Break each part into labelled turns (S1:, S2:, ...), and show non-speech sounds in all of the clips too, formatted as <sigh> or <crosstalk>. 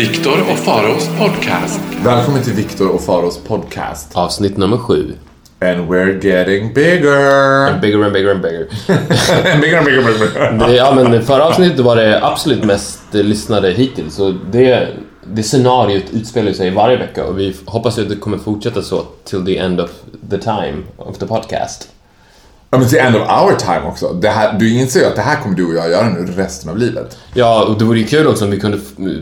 S1: Viktor och Faraos podcast.
S2: Välkommen till Viktor och Faros podcast.
S3: Avsnitt nummer sju.
S2: And we're getting bigger.
S3: Bigger and bigger and bigger. <laughs>
S2: bigger and bigger and bigger.
S3: Det, ja, men förra avsnittet var det absolut mest lyssnade hittills. Och det, det scenariot utspelar sig varje vecka och vi hoppas att det kommer fortsätta så till the end of the time of the podcast.
S2: Ja men till end of our time också. Det här, du inser ju att det här kommer du och jag göra nu resten av livet.
S3: Ja, och det vore ju kul också om vi kunde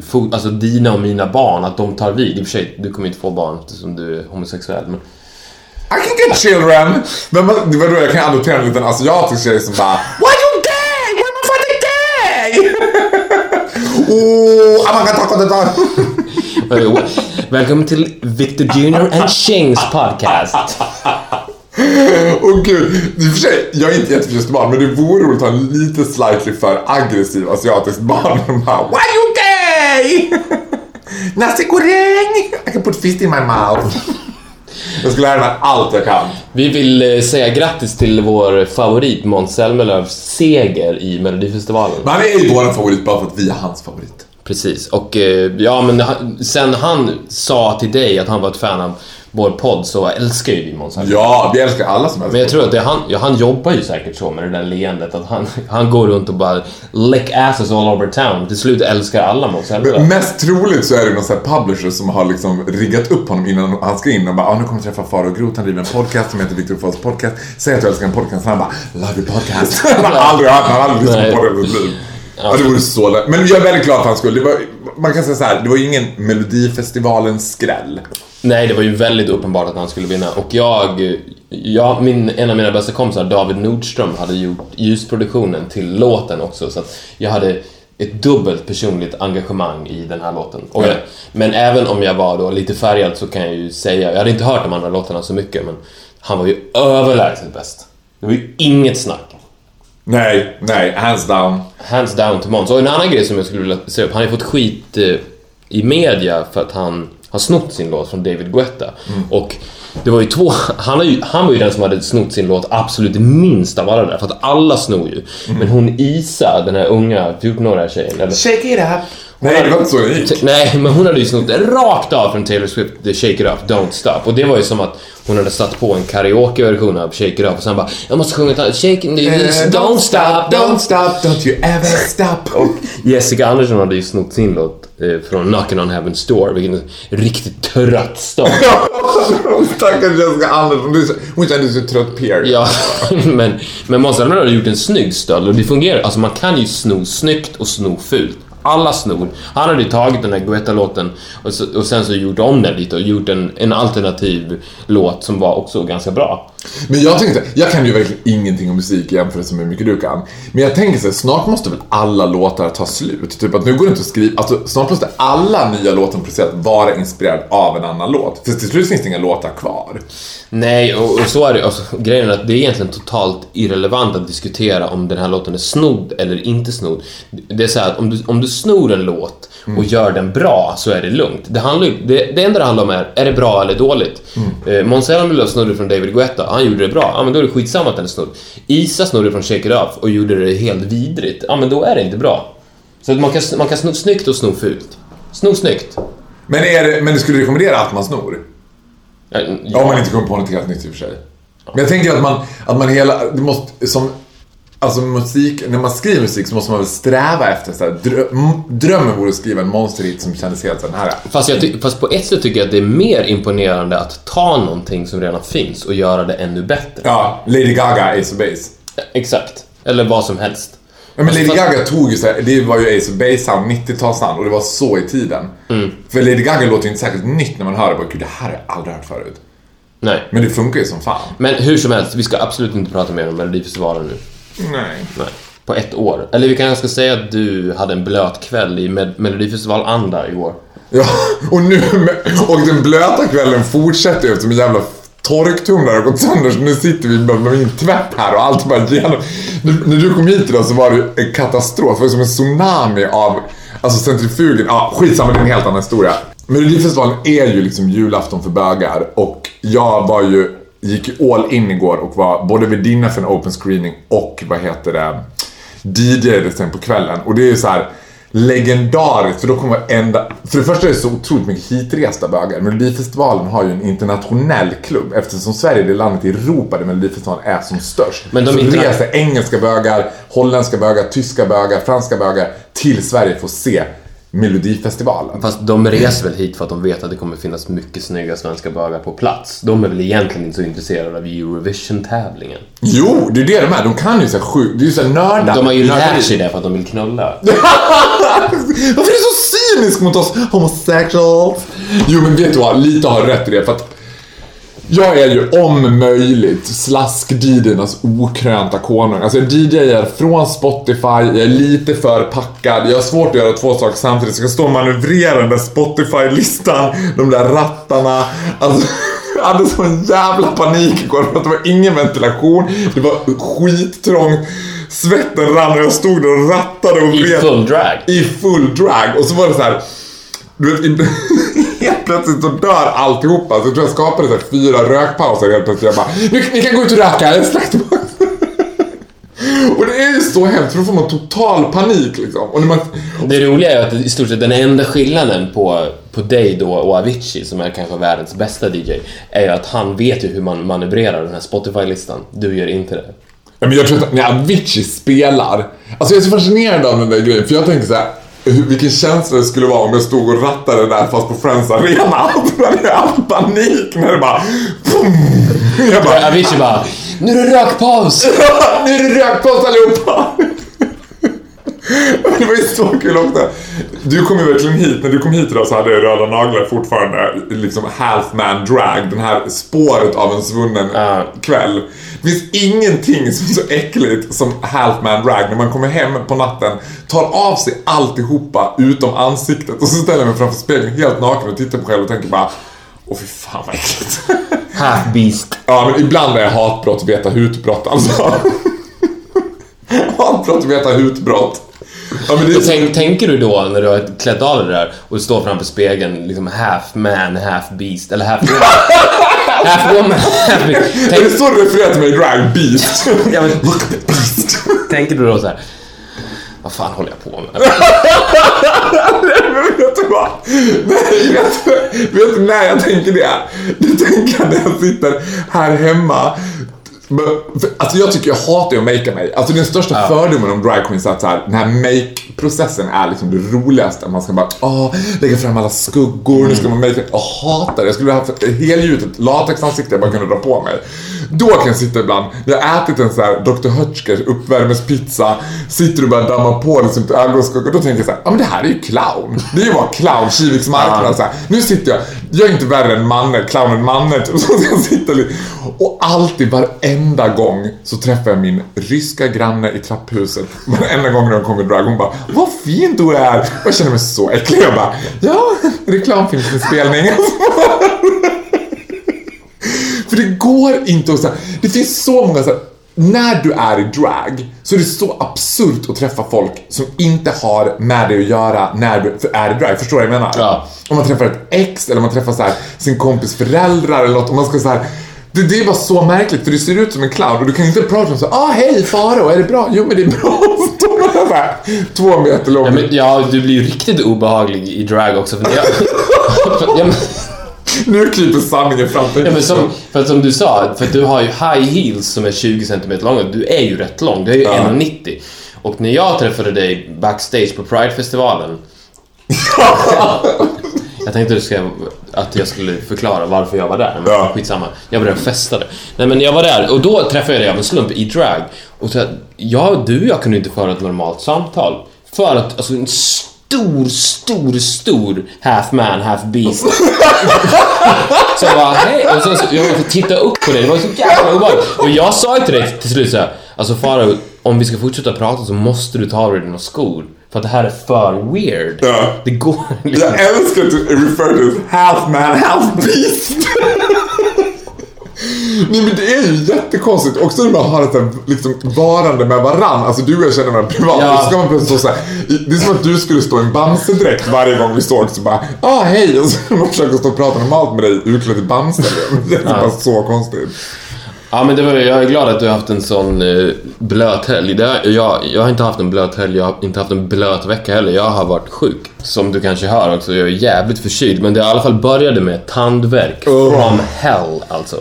S3: få, alltså dina och mina barn, att de tar vid. I och för sig, du kommer inte få barn eftersom du är homosexuell, men
S2: I can get children! Men vad- det var då jag kan adoptera en liten asiatisk tjej som bara Why you gay? Why my father gay? oh, I'm gonna talk on the.
S3: Välkommen till Victor Junior and Chings podcast. <laughs>
S2: Åh gud, i och för sig, jag är inte jätteförtjust i barn men det vore roligt att ha en lite slightly för aggressiv asiatisk barn <laughs> bara Why you gay? <laughs> Nasi goreng! I can put fist in my mouth. <laughs> Jag ska lära mig allt jag kan.
S3: Vi vill eh, säga grattis till vår favorit Måns Zelmerlöws seger i Melodifestivalen.
S2: Men han är ju vår favorit bara för att vi är hans favorit.
S3: Precis, och eh, ja men sen han sa till dig att han var ett fan av vår podd så älskar ju vi Måns.
S2: Ja, vi älskar alla som helst.
S3: Men jag tror att det, han, ja, han jobbar ju säkert så med det där leendet att han, han går runt och bara lick asses all over town. Till slut älskar alla Måns.
S2: Mest troligt så är det någon sån här publisher som har liksom riggat upp honom innan han ska in och bara ah, nu kommer jag träffa Faro Groth, han driver en podcast som heter Victor Faros podcast. Säg att du älskar en podcast. Han bara Love your podcast. <laughs> han har aldrig hört han har aldrig lyssnat på det i sitt liv. Ja, det vore så lätt. Men jag är väldigt glad för hans skull. Det var, man kan säga så här, det var ju ingen Melodifestivalens skräll.
S3: Nej, det var ju väldigt uppenbart att han skulle vinna. Och jag, ja, min, en av mina bästa kompisar, David Nordström, hade gjort ljusproduktionen till låten också. Så att jag hade ett dubbelt personligt engagemang i den här låten. Och jag, men även om jag var då lite färgad så kan jag ju säga, jag hade inte hört de andra låtarna så mycket, men han var ju överlägset bäst. Det var ju inget snack.
S2: Nej, nej, hands down.
S3: Hands down till Måns. Och en annan grej som jag skulle vilja säga upp. Han har fått skit eh, i media för att han har snott sin låt från David Guetta. Och det var ju två... Han, har ju, han var ju den som hade snott sin låt absolut minst av alla där. För att alla snor ju. Men hon Isa, den här unga 14-åriga tjejen. Eller,
S2: Shake it up. Nej, det var inte så det gick.
S3: Nej, men hon hade ju snott det rakt av från Taylor Swift, The Shake It Up, Don't Stop. Och det var ju som att hon hade satt på en karaokeversion av Shake It Up och sen bara Jag måste sjunga ett Shake It, Don't Stop, Don't
S2: stop, don't you ever stop. <laughs>
S3: och Jessica Andersson hade ju snott sin låt eh, från Knockin' on Heaven's Door, vilken riktigt trött start. <laughs>
S2: Stackars Jessica Andersson. Hon kände sig trött Pierre.
S3: ja, <laughs> men, men Måns hade gjort en snygg stöld och det fungerar. Alltså man kan ju sno snyggt och sno fult. Alla snor. Han hade ju tagit den här Guetta-låten och, och sen så gjort om den lite och gjort en, en alternativ låt som var också ganska bra.
S2: Men jag tänkte, jag kan ju verkligen ingenting om musik i jämförelse med hur mycket du kan. Men jag tänker så här, snart måste väl alla låtar ta slut? Typ att nu går det inte att skriva, alltså snart måste alla nya låtar producerat vara inspirerad av en annan låt. För till slut finns det inga låtar kvar.
S3: Nej, och, och så är det. Alltså, grejen är att det är egentligen totalt irrelevant att diskutera om den här låten är snodd eller inte snodd. Det är så här att om du, om du snor en låt och gör den bra så är det lugnt. Det, handlar, det, det enda det handlar om är, är det bra eller dåligt? Mm. Måns Zelmerlöw snodde från David Guetta, han gjorde det bra. Ja, men då är det skitsamma att den är snodd. Isa snodde från Shake It Up och gjorde det helt vidrigt. Ja, men då är det inte bra. Så man kan, man kan sno snyggt och sno fult. Sno snyggt.
S2: Men, är det, men du skulle rekommendera att man snor?
S3: Ja,
S2: Om man inte kommer på något helt nytt i och för sig. Men jag tänker att man, att man hela, det måste, som, alltså musik, när man skriver musik så måste man väl sträva efter så här, dröm, drömmen vore att skriva en monsterhit som kändes helt så här.
S3: Fast, jag fast på ett sätt tycker jag att det är mer imponerande att ta någonting som redan finns och göra det ännu bättre.
S2: Ja, Lady Gaga, Ace of Base.
S3: Exakt. Eller vad som helst.
S2: Ja, men Lady
S3: Fast-
S2: Gaga tog ju så här, det var ju Ace of Base sound, 90-talssound och det var så i tiden. För Lady Gaga låter ju inte särskilt nytt när man hör det. Bara, Gud, det här har jag aldrig hört förut.
S3: Nej.
S2: Men det funkar ju som fan.
S3: Men hur som helst, vi ska absolut inte prata mer om Melodifestivalen nu.
S2: Nej.
S3: Nej. På ett år. Eller vi kanske ska säga att du hade en blöt kväll i Med- Melodifestival-anda igår.
S2: Ja, och nu, och den blöta kvällen fortsätter ju eftersom en jävla torktumlare har gått sönder så nu sitter vi med min tvätt här och allt bara genom. När, du kom hit idag så var det en katastrof, det var som en tsunami av alltså centrifugen. Ja, skitsamma, det är en helt annan historia. Melodifestivalen är ju liksom julafton för bögar och jag var ju, gick all in igår och var både värdinna för en open screening och vad heter det, DJ sen på kvällen. Och det är ju så här legendariskt för då kommer enda... För det första är det så otroligt mycket hitresta bögar. Melodifestivalen har ju en internationell klubb eftersom Sverige är det landet i Europa där Melodifestivalen är som störst.
S3: Men de
S2: så
S3: interna-
S2: reser engelska bögar, holländska bögar, tyska bögar, franska bögar till Sverige för att se Melodifestivalen.
S3: Fast de reser väl hit för att de vet att det kommer finnas mycket snygga svenska bögar på plats. De är väl egentligen inte så intresserade av Eurovision-tävlingen.
S2: Jo, det är det de är. De kan ju så här sjukt... Det är ju så här nördar.
S3: De har ju lärt sig det för att de vill knulla. <laughs>
S2: Varför är du så cynisk mot oss homosexuals? Jo men vet du vad, lite har rätt i det för att jag är ju om möjligt slask-DJernas okrönta konung. Alltså jag DJar från Spotify, jag är lite för packad, jag har svårt att göra två saker samtidigt. Så jag ska stå och manövrera den där Spotify-listan, de där rattarna. Alltså, jag hade sån jävla panik igår för att det var ingen ventilation, det var skittrångt. Svetten rann och jag stod där och rattade och
S3: I
S2: vred
S3: full drag.
S2: i full drag och så var det så här. Du vet, <laughs> <laughs> helt plötsligt så dör alltihopa. Så jag tror jag skapade så här fyra rökpauser helt plötsligt. Jag bara, ni, ni kan gå ut och röka. <laughs> Och det är ju så hemskt för då får man total panik liksom. Och när man,
S3: Det roliga är att i stort sett den enda skillnaden på, på dig då och Avicii, som är kanske världens bästa DJ, är ju att han vet ju hur man manövrerar den här Spotify-listan. Du gör inte det.
S2: ja, men jag tror att när Avicii spelar, alltså jag är så fascinerad av den där grejen för jag tänker så här. Vilken känsla det skulle vara om jag stod och rattade där fast på Friends Arena. <laughs> Hade jag all panik när det bara... Pum. Jag bara
S3: Avicii bara “Nu är det rökpaus!” <laughs>
S2: nu är det rökpaus allihopa! Det var ju så kul också. Du kom ju verkligen hit, när du kom hit idag så hade jag röda naglar fortfarande, liksom half man drag, den här spåret av en svunnen
S3: Ja.
S2: kväll. Det finns ingenting som är så äckligt som half man drag när man kommer hem på natten, tar av sig alltihopa utom ansiktet och så ställer jag mig framför spegeln helt naken och tittar på mig själv och tänker bara Åh fy fan vad äckligt. <laughs>
S3: Half beast.
S2: Ja, men ibland är hatbrott veta hutbrott alltså. <laughs> hatbrott veta hutbrott. Ja, det
S3: tänk, tänker du då när du har klätt av det där och står framför spegeln liksom half man, half beast eller half woman? <laughs> half woman, half beast.
S2: Är det
S3: Tänk,
S2: så du refererar till mig drag? Beast? <laughs>
S3: Ja, men- <laughs>
S2: Look at the beast.
S3: tänker du då så här. Vad fan håller jag på med?
S2: Vet du vad? Nej, vet du, vet du när jag tänker det? Det tänker jag när jag sitter här hemma. Men, för, Alltså jag tycker jag hatar ju att makea mig. Alltså den största fördomen om drag queens är att så här, den här make-processen är liksom det roligaste. Man ska bara åh, lägga fram alla skuggor, nu ska man make Jag hatar det. Jag skulle ha haft helgjutet latexansikte jag bara kunde dra på mig. Då kan jag sitta ibland, jag har ätit en så här Dr. Hötskers uppvärmespizza, sitter och börjar damma på liksom till ögonskuggor. Då tänker jag så här, ja men det här är ju clown. Det är ju bara clown, Kiviks marknad så här. Nu sitter jag, jag är inte värre än Manne, clownen Manne. typ. <laughs> Så jag sitta lite. Och alltid, varenda gång så träffar jag min ryska granne i trapphuset. <laughs> Varenda gång när hon kommer i drag, hon bara Vad fin du är! Och jag känner mig så äcklig. Jag bara Ja, reklamfilmsinspelning. <laughs> För det går inte att säga, det finns så många så här, när du är i drag så är det så absurt att träffa folk som inte har med dig att göra när du är i drag. Förstår du vad jag menar?
S3: Ja.
S2: Om man träffar ett ex eller man träffar så här, sin kompis föräldrar eller något och man ska så här det, det är bara så märkligt för du ser ut som en clown och du kan inte prata om så ah hej Faro, är det bra? Jo men det är bra. Står man två meter lång.
S3: Ja, men, ja, du blir ju riktigt obehaglig i drag också. För jag, <laughs> ja, men,
S2: Nu kryper sanningen fram till
S3: ja, men som, för som du sa, för du har ju high heels som är 20 cm långa. Du är ju rätt lång, du är ju 1,90. Och när jag träffade dig backstage på Pride-festivalen <laughs> <laughs> Jag tänkte att du ska- att jag skulle förklara varför jag var där, men
S2: Ja.
S3: skitsamma. Jag var där och festade. Nej men jag var där och då träffade jag dig av en slump i drag. Och så, att, ja, du och jag kunde inte föra ett normalt samtal. För att alltså, en stor, stor, stor half man, half beast. så jag bara, hej. Och så, så jag måste titta upp på det. Det var så jävla obehagligt. Och jag sa till dig till slut såhär, alltså Farao, om vi ska fortsätta prata så måste du ta av dig dina skor. För att det här är för weird.
S2: Ja.
S3: Det går liksom.
S2: Jag älskar att du refer to as half man, half beast. <laughs> Nej men det är ju jättekonstigt också när man har ett liksom varande med varann. Alltså du och jag känner varandra privat.
S3: Ja.
S2: Ska man stå så här. Det är som att du skulle stå i en Bamse-dräkt varje gång vi såg så bara ah hej och så <laughs> försöker stå och prata normalt med dig utklädd i Bamse. <laughs> Det är bara så konstigt.
S3: Ja men det var, jag är glad att du har haft en sån eh, blöt helg. Det, jag, jag har inte haft en blöt helg, jag har inte haft en blöt vecka heller. Jag har varit sjuk. Som du kanske hör också, jag är jävligt förkyld. Men det i alla fall började med tandvärk. From hell alltså.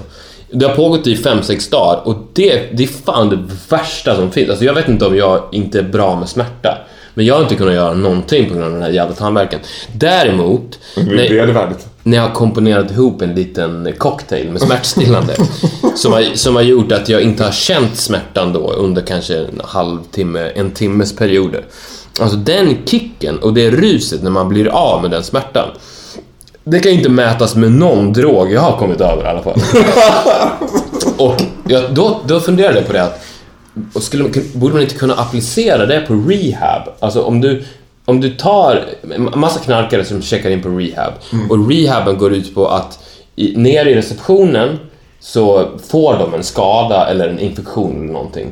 S3: Det har pågått i 5-6 dagar och det, det är fan det värsta som finns. Alltså jag vet inte om jag inte är bra med smärta. Men jag har inte kunnat göra någonting på grund av den här jävla tandvärken. Däremot,
S2: Det är
S3: när-
S2: vedervärdigt.
S3: När jag komponerat ihop en liten cocktail med smärtstillande <laughs> som, har, som har gjort att jag inte har känt smärtan då under kanske en halvtimme, en timmes perioder. Alltså den kicken och det ruset när man blir av med den smärtan. Det kan ju inte mätas med någon drog jag har kommit över i alla fall. <laughs> och jag, då, då funderade jag på det att och skulle, borde man inte kunna applicera det på rehab? Alltså om du, om du tar en massa knarkare som checkar in på rehab och rehaben går ut på att i, nere i receptionen så får de en skada eller en infektion eller någonting.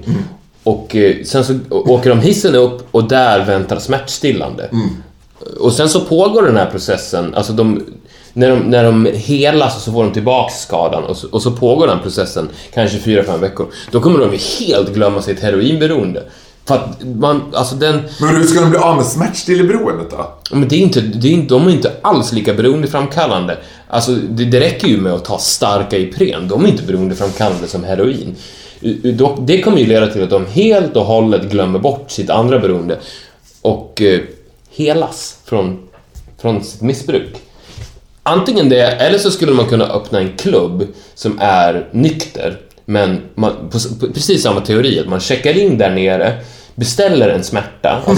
S3: Och eh, sen så åker de hissen upp och där väntar smärtstillande. Och sen så pågår den här processen, alltså de, när, de, när de helas så får de tillbaka skadan och så, och så pågår den processen kanske 4-5 veckor. Då kommer de helt glömma sitt heroinberoende. För att man, alltså den,
S2: Men hur ska de bli av med smärtstilleberoendet då?
S3: men det är inte, det är inte, de är inte alls lika beroendeframkallande. Alltså det, det räcker ju med att ta starka Ipren, de är inte beroendeframkallande som heroin. Det kommer ju leda till att de helt och hållet glömmer bort sitt andra beroende och eh, helas från, från sitt missbruk. Antingen det, eller så skulle man kunna öppna en klubb som är nykter, men man, på, på precis samma teori, att man checkar in där nere, beställer en smärta. <laughs>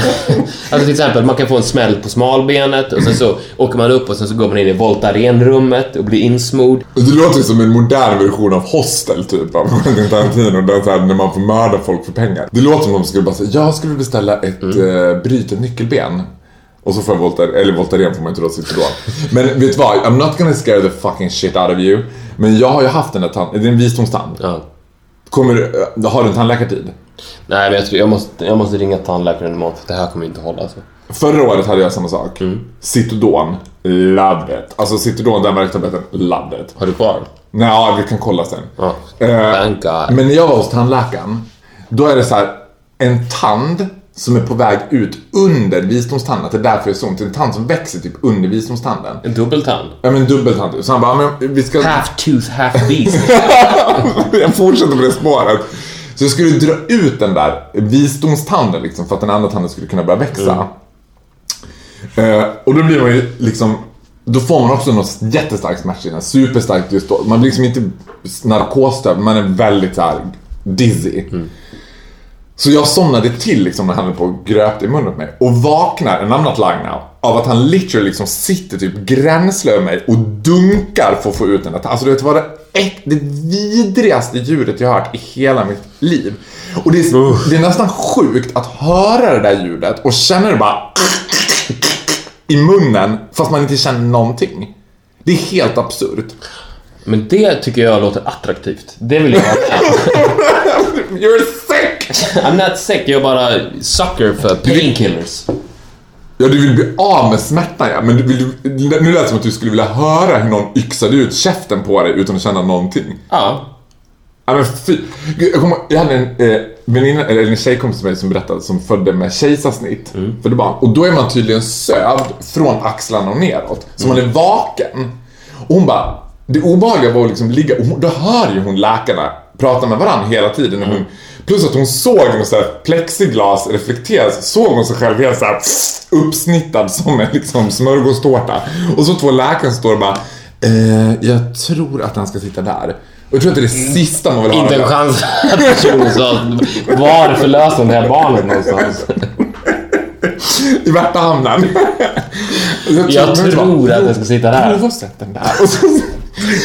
S3: Alltså, alltså till exempel, man kan få en smäll på smalbenet och sen så åker man upp och sen så går man in i Voltaren-rummet och blir insmord.
S2: Det låter som en modern version av Hostel typ av Quentin Tarantino där så här, när man får mörda folk för pengar. Det låter som om de skulle bara säga jag skulle beställa ett mm. bryt ett nyckelben. Och så får jag Voltaren, eller Voltaren får man inte då sitta då. Men vet du vad? I'm not gonna scare the fucking shit out of you. Men jag har ju haft den där tand, det är en visdomstand.
S3: Ja.
S2: Kommer äh, har du en tandläkartid?
S3: Nej, men jag, tror, jag, måste, jag måste ringa tandläkaren imorgon för det här kommer inte hålla. Alltså.
S2: Förra året hade jag samma sak. Citodon, loved it. Alltså Citodon, den värktabletten, loved it.
S3: Har du kvar?
S2: Nej, vi kan kolla sen.
S3: Ja.
S2: Eh, men när jag var hos tandläkaren, då är det så här en tand som är på väg ut under visdomstanden. Att det är därför det är så ont. En tand som växer typ under visdomstanden.
S3: En dubbeltand?
S2: Ja men dubbeltand. Så han bara, men vi ska...
S3: Half tooth, half beast. <laughs>
S2: jag fortsätter på det spåret. Så jag skulle dra ut den där visdomstanden liksom för att den andra tanden skulle kunna börja växa. Eh, och då blir man ju liksom då får man också något jättestarkt smärtstillande, superstarkt just då. Man blir liksom inte narkosdöv, man är väldigt så här dizzy. Så jag somnade till liksom när han på och gröpte i munnen på mig. Och vaknar, I'm not lying now, av att han literally liksom sitter typ gränslös över mig och dunkar för att få ut den där Alltså det är det vidrigaste ljudet jag har hört i hela mitt liv. Och det är, det är nästan sjukt att höra det där ljudet och känna det bara i munnen fast man inte känner någonting. Det är helt absurt.
S3: Men det tycker jag låter attraktivt. Det vill jag ha. <laughs>
S2: You're sick!
S3: I'm not sick, jag är bara sucker för painkillers.
S2: Ja, du vill bli av med smärtan ja, men du vill, nu lät det som att du skulle vilja höra hur någon yxade ut käften på dig utan att känna någonting.
S3: Ja.
S2: Ja men fy. Jag, kommer, jag hade en eh, väninna, eller en tjejkompis med mig som berättade som födde med kejsarsnitt för det barn. Och då är man tydligen sövd från axlarna och neråt. Så man är vaken. Och hon bara, det obehagliga var att liksom ligga, och då hör ju hon läkarna prata med varandra hela tiden. Och hon, plus att hon såg något så här plexiglas reflekteras, såg hon sig själv helt så här uppsnittad som en liksom smörgåstårta. Och så två läkare står och bara, eh, jag tror att han ska sitta där. Och jag tror att det är det sista man vill höra.
S3: Inte en chans att personen sa var förlöser det här barnet någonstans. <laughs>
S2: I Värtahamnen.
S3: Jag
S2: men
S3: tror att jag ska sitta där.
S2: Har sett den där.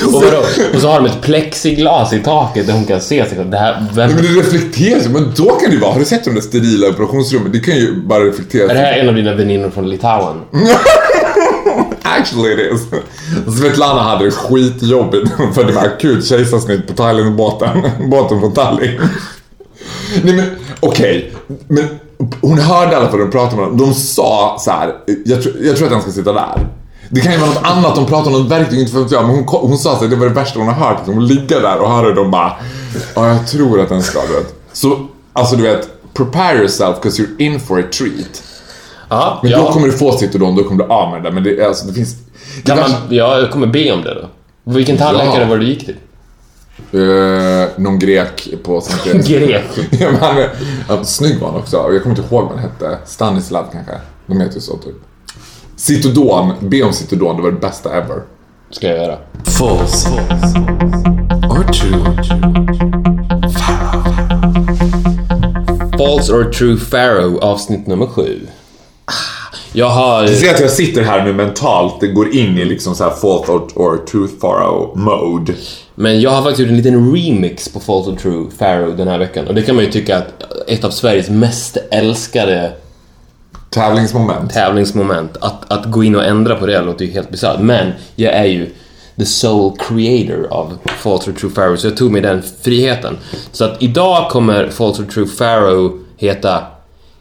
S2: Och
S3: vadå? och så har de ett plexiglas i taket där hon kan se sig. Det här, vem,
S2: men det reflekteras ju, men då kan det ju vara, har du sett de där sterila operationsrummen? Det kan ju bara reflektera.
S3: är det här en av dina väninnor från Litauen? <laughs>
S2: Actually it is. Svetlana hade det skitjobbigt för det var akut kejsarsnitt på Thailandbåten. <laughs> Båten från Tallinn. Nej men okej, men hon hörde i alla fall de pratade med honom. De sa så här. Jag, tror- jag tror att han ska sitta där. Det kan ju vara något annat, de pratar om något verktyg, inte för att jag, men hon, hon sa att det var det värsta hon har hört. Att hon ligga där och höra dem bara, ja jag tror att den ska, du vet. Så, alltså du vet, prepare yourself because you're in for a treat.
S3: Ja,
S2: Men
S3: ja.
S2: då kommer du få Citodon, då kommer du av med det. Men det, alltså, det finns... Det
S3: man,
S2: värsta-
S3: ja, jag kommer be om det då. Vilken tandläkare
S2: Ja.
S3: var du gick till?
S2: Eh, någon grek på Sankt Eriks. <laughs>
S3: Grek.
S2: ja, men han är, ja, snygg var han också. Jag kommer inte ihåg vad han hette. Stanislav kanske. De heter ju så typ. Citodon, be om Citodon, det var det bästa ever.
S3: Ska jag göra.
S1: False or true?
S3: False or true pharaoh avsnitt nummer sju. Jag har...
S2: Du ser att jag sitter här nu mentalt, det går in i liksom så här false or, or truth pharaoh mode.
S3: Men jag har faktiskt gjort en liten remix på False or True Pharaoh den här veckan. Och det kan man ju tycka att ett av Sveriges mest älskade
S2: Tävlingsmoment.
S3: tävlingsmoment. Att, att gå in och ändra på det låter ju helt bisarrt. Men jag är ju the sole creator av False or True Pharaoh, så jag tog mig den friheten. Så att idag kommer False or True Pharaoh heta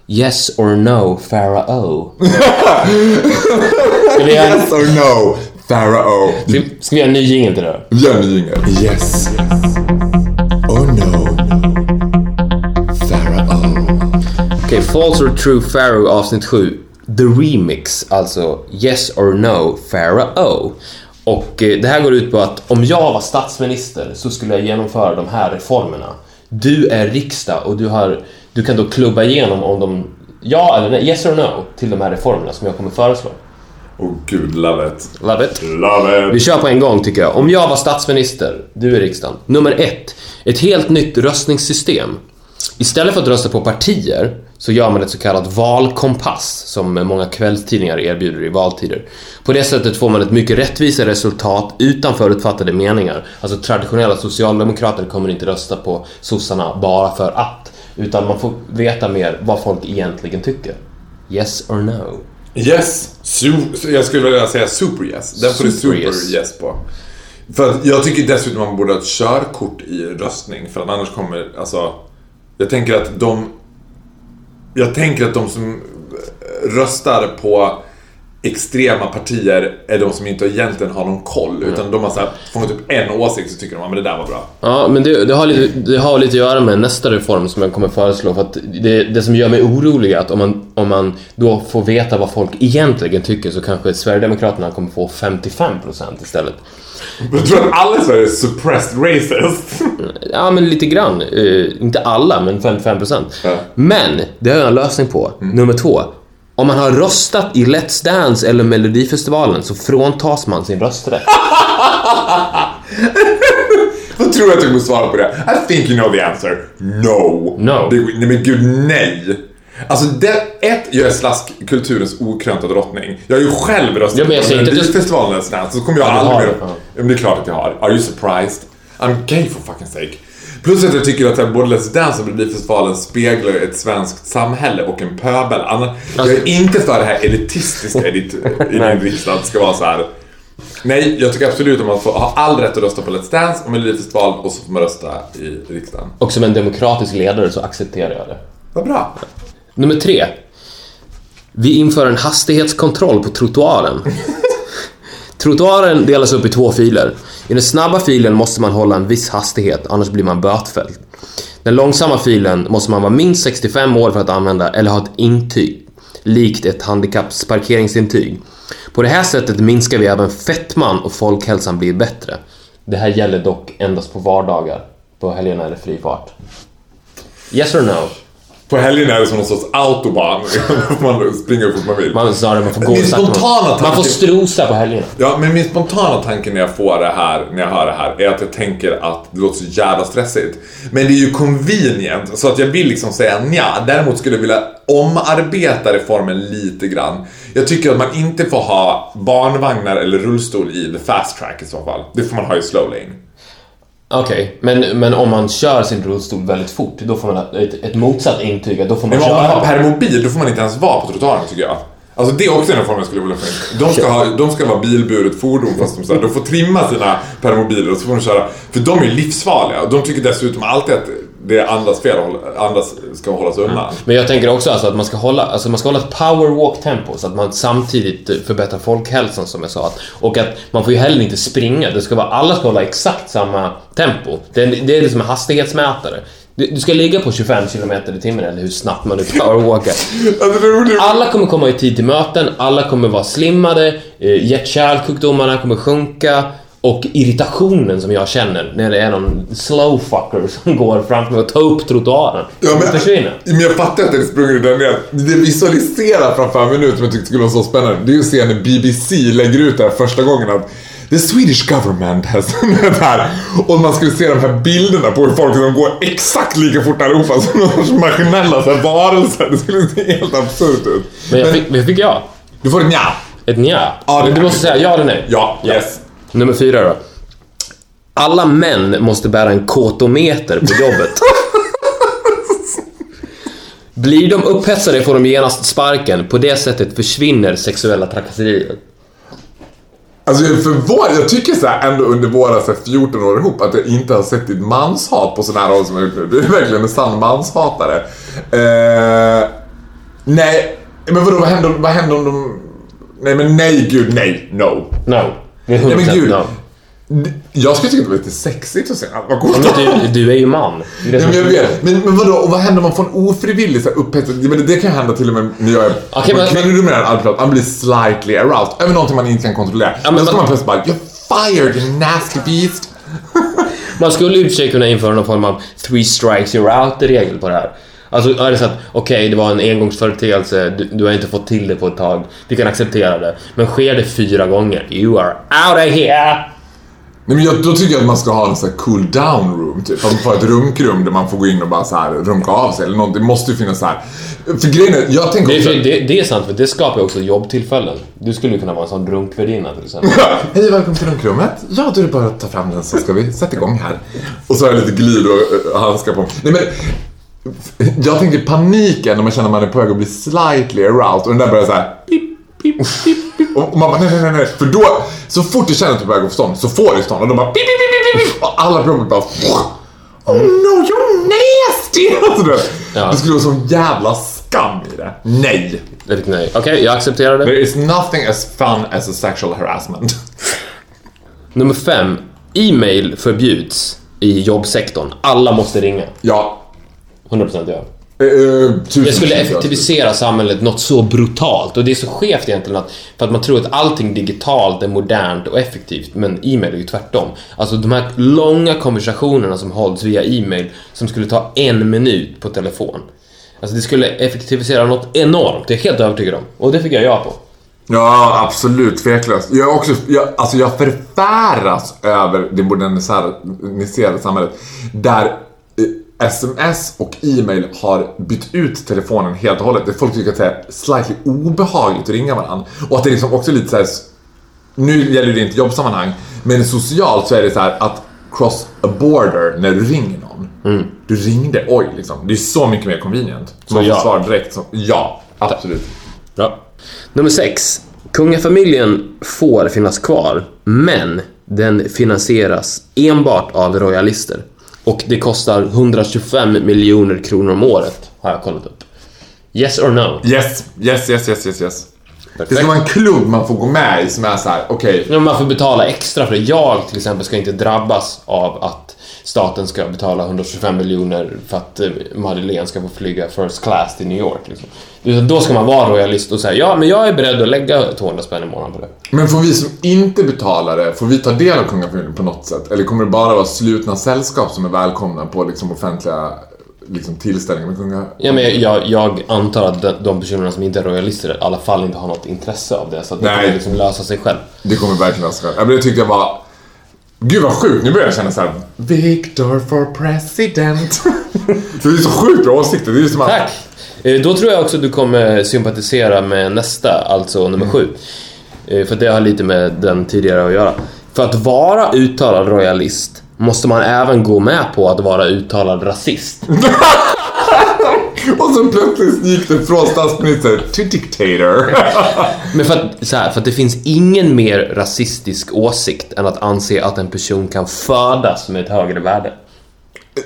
S3: Yes or No Pharaoh. <laughs> Ska vi göra
S2: Yes or no, pharaoh.
S3: ska, ska vi göra en ny jingel till det då?
S2: Gör en ny jingel. Yes. Or
S3: False or True Pharaoh avsnitt 7. The Remix, alltså Yes or No Pharaoh. Och eh, det här går ut på att om jag var statsminister så skulle jag genomföra de här reformerna. Du är riksdag och du, har, du kan då klubba igenom om de ja eller nej, yes or no till de här reformerna som jag kommer föreslå.
S2: Oh gud, love it.
S3: Love it.
S2: Love
S3: Vi
S2: it.
S3: kör på en gång tycker jag. Om jag var statsminister, du är riksdagen. Nummer ett, ett helt nytt röstningssystem. Istället för att rösta på partier så gör man ett så kallat valkompass som många kvällstidningar erbjuder i valtider. På det sättet får man ett mycket rättvisare resultat utan förutfattade meningar. Alltså traditionella socialdemokrater kommer inte rösta på sossarna bara för att. Utan man får veta mer vad folk egentligen tycker. Yes or no?
S2: Yes. Su- jag skulle vilja säga super yes. Den får du
S3: Super
S2: super
S3: yes.
S2: yes. på. För att jag tycker dessutom man borde ha ett körkort i röstning. För att annars kommer, alltså... Jag tänker att de... Jag tänker att de som röstar på extrema partier är de som inte egentligen har någon koll. Utan de har så här, man typ en åsikt så tycker de att det där var bra.
S3: Ja, men det, det, har lite, det har lite att göra med nästa reform som jag kommer föreslå. För att det, det som gör mig orolig är att om man, om man då får veta vad folk egentligen tycker så kanske Sverigedemokraterna kommer få 55% istället.
S2: Jag tror att alla i Sverige är suppressed racist.
S3: Ja, men lite grann. Eh, inte alla, men 55%.
S2: Ja.
S3: Men, det har jag en lösning på. Nummer två. Om man har röstat i Let's Dance eller Melodifestivalen så fråntas man sin rösträtt. <laughs>
S2: Vad tror du att jag kommer svara på det? I think you know the answer. No.
S3: No.
S2: Det, nej men gud, nej. Alltså, det, ett, jag är slaskkulturens okrönta drottning. Jag har ju själv röstat
S3: Ja, men jag du-
S2: Melodifestivalen Let's Dance, så kommer jag
S3: Ja, du
S2: aldrig mer...
S3: det, ja.
S2: Men det är klart att jag har. Are you surprised? I'm gay for fucking sake. Plus att jag tycker att både Let's Dance och Melodifestivalen speglar ett svenskt samhälle och en pöbel. Anna, jag är inte för det här elitistiska i, ditt, i <laughs> din riksdag. Det ska vara så här. Nej, jag tycker absolut att man får, har all rätt att rösta på Let's Dance och Melodifestivalen och så får man rösta i riksdagen.
S3: Och som en demokratisk ledare så accepterar jag det.
S2: Vad bra.
S3: Nummer tre. Vi inför en hastighetskontroll på trottoaren. Trottoaren delas upp i två filer. I den snabba filen måste man hålla en viss hastighet, annars blir man bötfälld. Den långsamma filen måste man vara minst 65 år för att använda eller ha ett intyg, likt ett handikappsparkeringsintyg. På det här sättet minskar vi även fettman och folkhälsan blir bättre. Det här gäller dock endast på vardagar. På helgerna är det fri fart. Yes or no?
S2: På helgen är det som någon sorts autobahn. <laughs> man springer hur fort man vill.
S3: Man, snarare, man får gå
S2: Min spontana
S3: Man får
S2: tanke-
S3: strosa på helgerna.
S2: Ja, men min spontana tanke när jag får det här, när jag hör det här, är att jag tänker att det låter så jävla stressigt. Men det är ju convenient, så att jag vill liksom säga nja. Däremot skulle jag vilja omarbeta reformen lite grann. Jag tycker att man inte får ha barnvagnar eller rullstol i the fast track i så fall. Det får man ha i slow lane.
S3: Okej, men, men om man kör sin rullstol väldigt fort, då får man ett, ett motsatt intyg. Då får man
S2: Men om man
S3: köra.
S2: har permobil, då får man inte ens vara på trottoaren tycker jag. Alltså det är också en reform jag skulle vilja få in. De ska, ha, de ska vara bilburet fordon fast de, så här, de får trimma sina permobiler och så får de köra. För de är livsfarliga och de tycker dessutom alltid att det är andras fel andras ska hållas undan.
S3: Men jag tänker också alltså att man ska hålla, alltså man ska hålla ett powerwalk-tempo så att man samtidigt eh, förbättrar folkhälsan som jag sa. Och att man får ju heller inte springa. Det ska vara, alla ska hålla exakt samma tempo. Det är, det är liksom en hastighetsmätare. Du, du ska ligga på 25 km i timmen eller hur snabbt man nu powerwalkar. <laughs>
S2: Alltså.
S3: Alla kommer komma i tid till möten, alla kommer vara slimmade, eh, hjärt-kärlsjukdomarna kommer sjunka och irritationen som jag känner när det är någon slow fucker som <laughs> går framför mig och tar upp trottoaren
S2: Ja, men,
S3: försvinna.
S2: men jag fattar att det är sprungit den ner. Det visualiserar framför mig nu som jag tyckte skulle vara så spännande. Det är ju att se när BBC lägger ut det här första gången att The Swedish government has... <laughs> det här. Och man skulle se de här bilderna på hur folk som går exakt lika fort allihopa som någon sorts maskinella så här, varelser. Det skulle se helt absurt ut.
S3: Men jag fick, men fick jag
S2: Du får ett nja.
S3: ett nja.
S2: Ja, det
S3: du måste säga ja eller nej.
S2: Ja, yes.
S3: Nummer fyra då. Alla män måste bära en kotometer på jobbet. Blir de upphetsade får de genast sparken. På det sättet försvinner sexuella trakasserier.
S2: Alltså jag är förvånad. Jag tycker så här ändå under våra så här, 14 år ihop att jag inte har sett ditt manshat på sån här håll som jag gjort nu. Du är verkligen en sann manshatare. Eh, nej, men vadå vad händer, vad händer om de... Nej men nej gud nej, no.
S3: No. Det är 100%
S2: Nej men gud.
S3: no.
S2: Jag skulle tycka att det var lite sexigt att se. Vad coolt.
S3: Men du, du är ju man. Det är som
S2: men jag vet. Men, men vadå, och vad händer om man får en ofrivillig upphetsad... Ja, men det kan hända till och med när jag är på
S3: men-
S2: kvinnor dominerad arbetsplats. Man blir slightly aroused över någonting man inte kan kontrollera.
S3: Ja, men
S2: så ska man plötsligt bara You're fired you nasty beast.
S3: Man skulle i och för sig kunna införa någon form av three strikes you're out-regel på det här. Alltså är det så att okej, det var en engångsföreteelse, du, du har inte fått till det på ett tag, vi kan acceptera det. Men sker det fyra gånger, you are out of here!
S2: Nej, men jag, då tycker jag att man ska ha en sån här cool down room typ. Att man får ett runkrum där man får gå in och bara så här runka av sig eller något. Det måste ju finnas så här. För grejen är, jag tänker
S3: Det,
S2: också...
S3: är- det, det är sant, för det skapar ju också jobbtillfällen. Du skulle kunna vara en sån runkvärdinna till exempel. <laughs>
S2: Hej, välkommen till runkrummet. Ja, då är det bara att ta fram den så ska vi sätta igång här. Och så har jag lite glid och handskar på. Nej, men jag tänker paniken när man känner att man är på väg att bli slightly aroused och den där börjar så här pip, pip, pip, pip. Och man bara nej, nej, nej, nej. För då, så fort du känner att du är på väg att få stånd så får du stånd och de bara pip, pip, pip, pip, pip. Och alla prover bara Oh no, you're nasty! <laughs> Alltså, du vet,
S3: Ja.
S2: Det skulle vara sån jävla skam i det. Nej.
S3: Det lite nej. Okej, jag accepterar det.
S2: There is nothing as fun as a sexual harassment.
S3: Nummer fem. E-mail förbjuds i jobbsektorn. Alla måste ringa.
S2: Ja.
S3: 100% ja.
S2: Eh, eh,
S3: Det skulle
S2: procent.
S3: effektivisera samhället något så brutalt och det är så skevt egentligen att för att man tror att allting digitalt är modernt och effektivt men e-mail är ju tvärtom. Alltså de här långa konversationerna som hålls via e-mail som skulle ta en minut på telefon. Alltså det skulle effektivisera något enormt, det är jag helt övertygad om. Och det fick jag ja på.
S2: Ja, absolut. Tveklöst. Jag, också, jag, alltså jag förfäras över det moderniserade samhället där eh, sms och e-mail har bytt ut telefonen helt och hållet. Där folk tycker att det är slightly obehagligt att ringa varandra. Och att det är liksom också lite så här. Nu gäller det inte jobbsammanhang, men socialt så är det så här att cross a border när du ringer någon. Du ringde, oj liksom. Det är så mycket mer convenient.
S3: Så
S2: Man får
S3: ja.
S2: svar direkt. Så, ja, absolut.
S3: Bra. Nummer sex. Kungafamiljen får finnas kvar, men den finansieras enbart av royalister. Och det kostar 125 miljoner kronor om året, har jag kollat upp. Yes or no?
S2: Yes, yes, yes, yes, yes, yes. Det ska vara en klubb man får gå med i som är så här: okej,
S3: Ja, Man får betala extra för det. Jag till exempel ska inte drabbas av att staten ska betala 125 miljoner för att eh, Madeleine ska få flyga first class till New York. Liksom. Utan Då ska man vara royalist och säga ja, men jag är beredd att lägga 200 spänn i månaden på det.
S2: men får vi som inte betalar det, får vi ta del av kungafamiljen på något sätt? Eller kommer det bara vara slutna sällskap som är välkomna på liksom offentliga liksom, tillställning med kunga...
S3: Ja, men jag, jag antar att de- personerna som inte är royalister i alla fall inte har något intresse av det. Så att det
S2: Nej.
S3: kommer liksom lösa sig själv.
S2: Det kommer verkligen ska. Ja, men det tyckte jag var... Gud vad sjukt, nu börjar jag känna så här. Victor for president. <laughs> det är så sjukt bra åsikter. Det är som att...
S3: Tack! Eh, Då tror jag också att du kommer sympatisera med nästa, alltså nummer sju. Eh, För det har lite med den tidigare att göra. För att vara uttalad royalist måste man även gå med på att vara uttalad rasist. <laughs>
S2: Och så plötsligt gick det från statsminister till dictator. <laughs>
S3: Men för att, så här, för att det finns ingen mer rasistisk åsikt än att anse att en person kan födas med ett högre värde.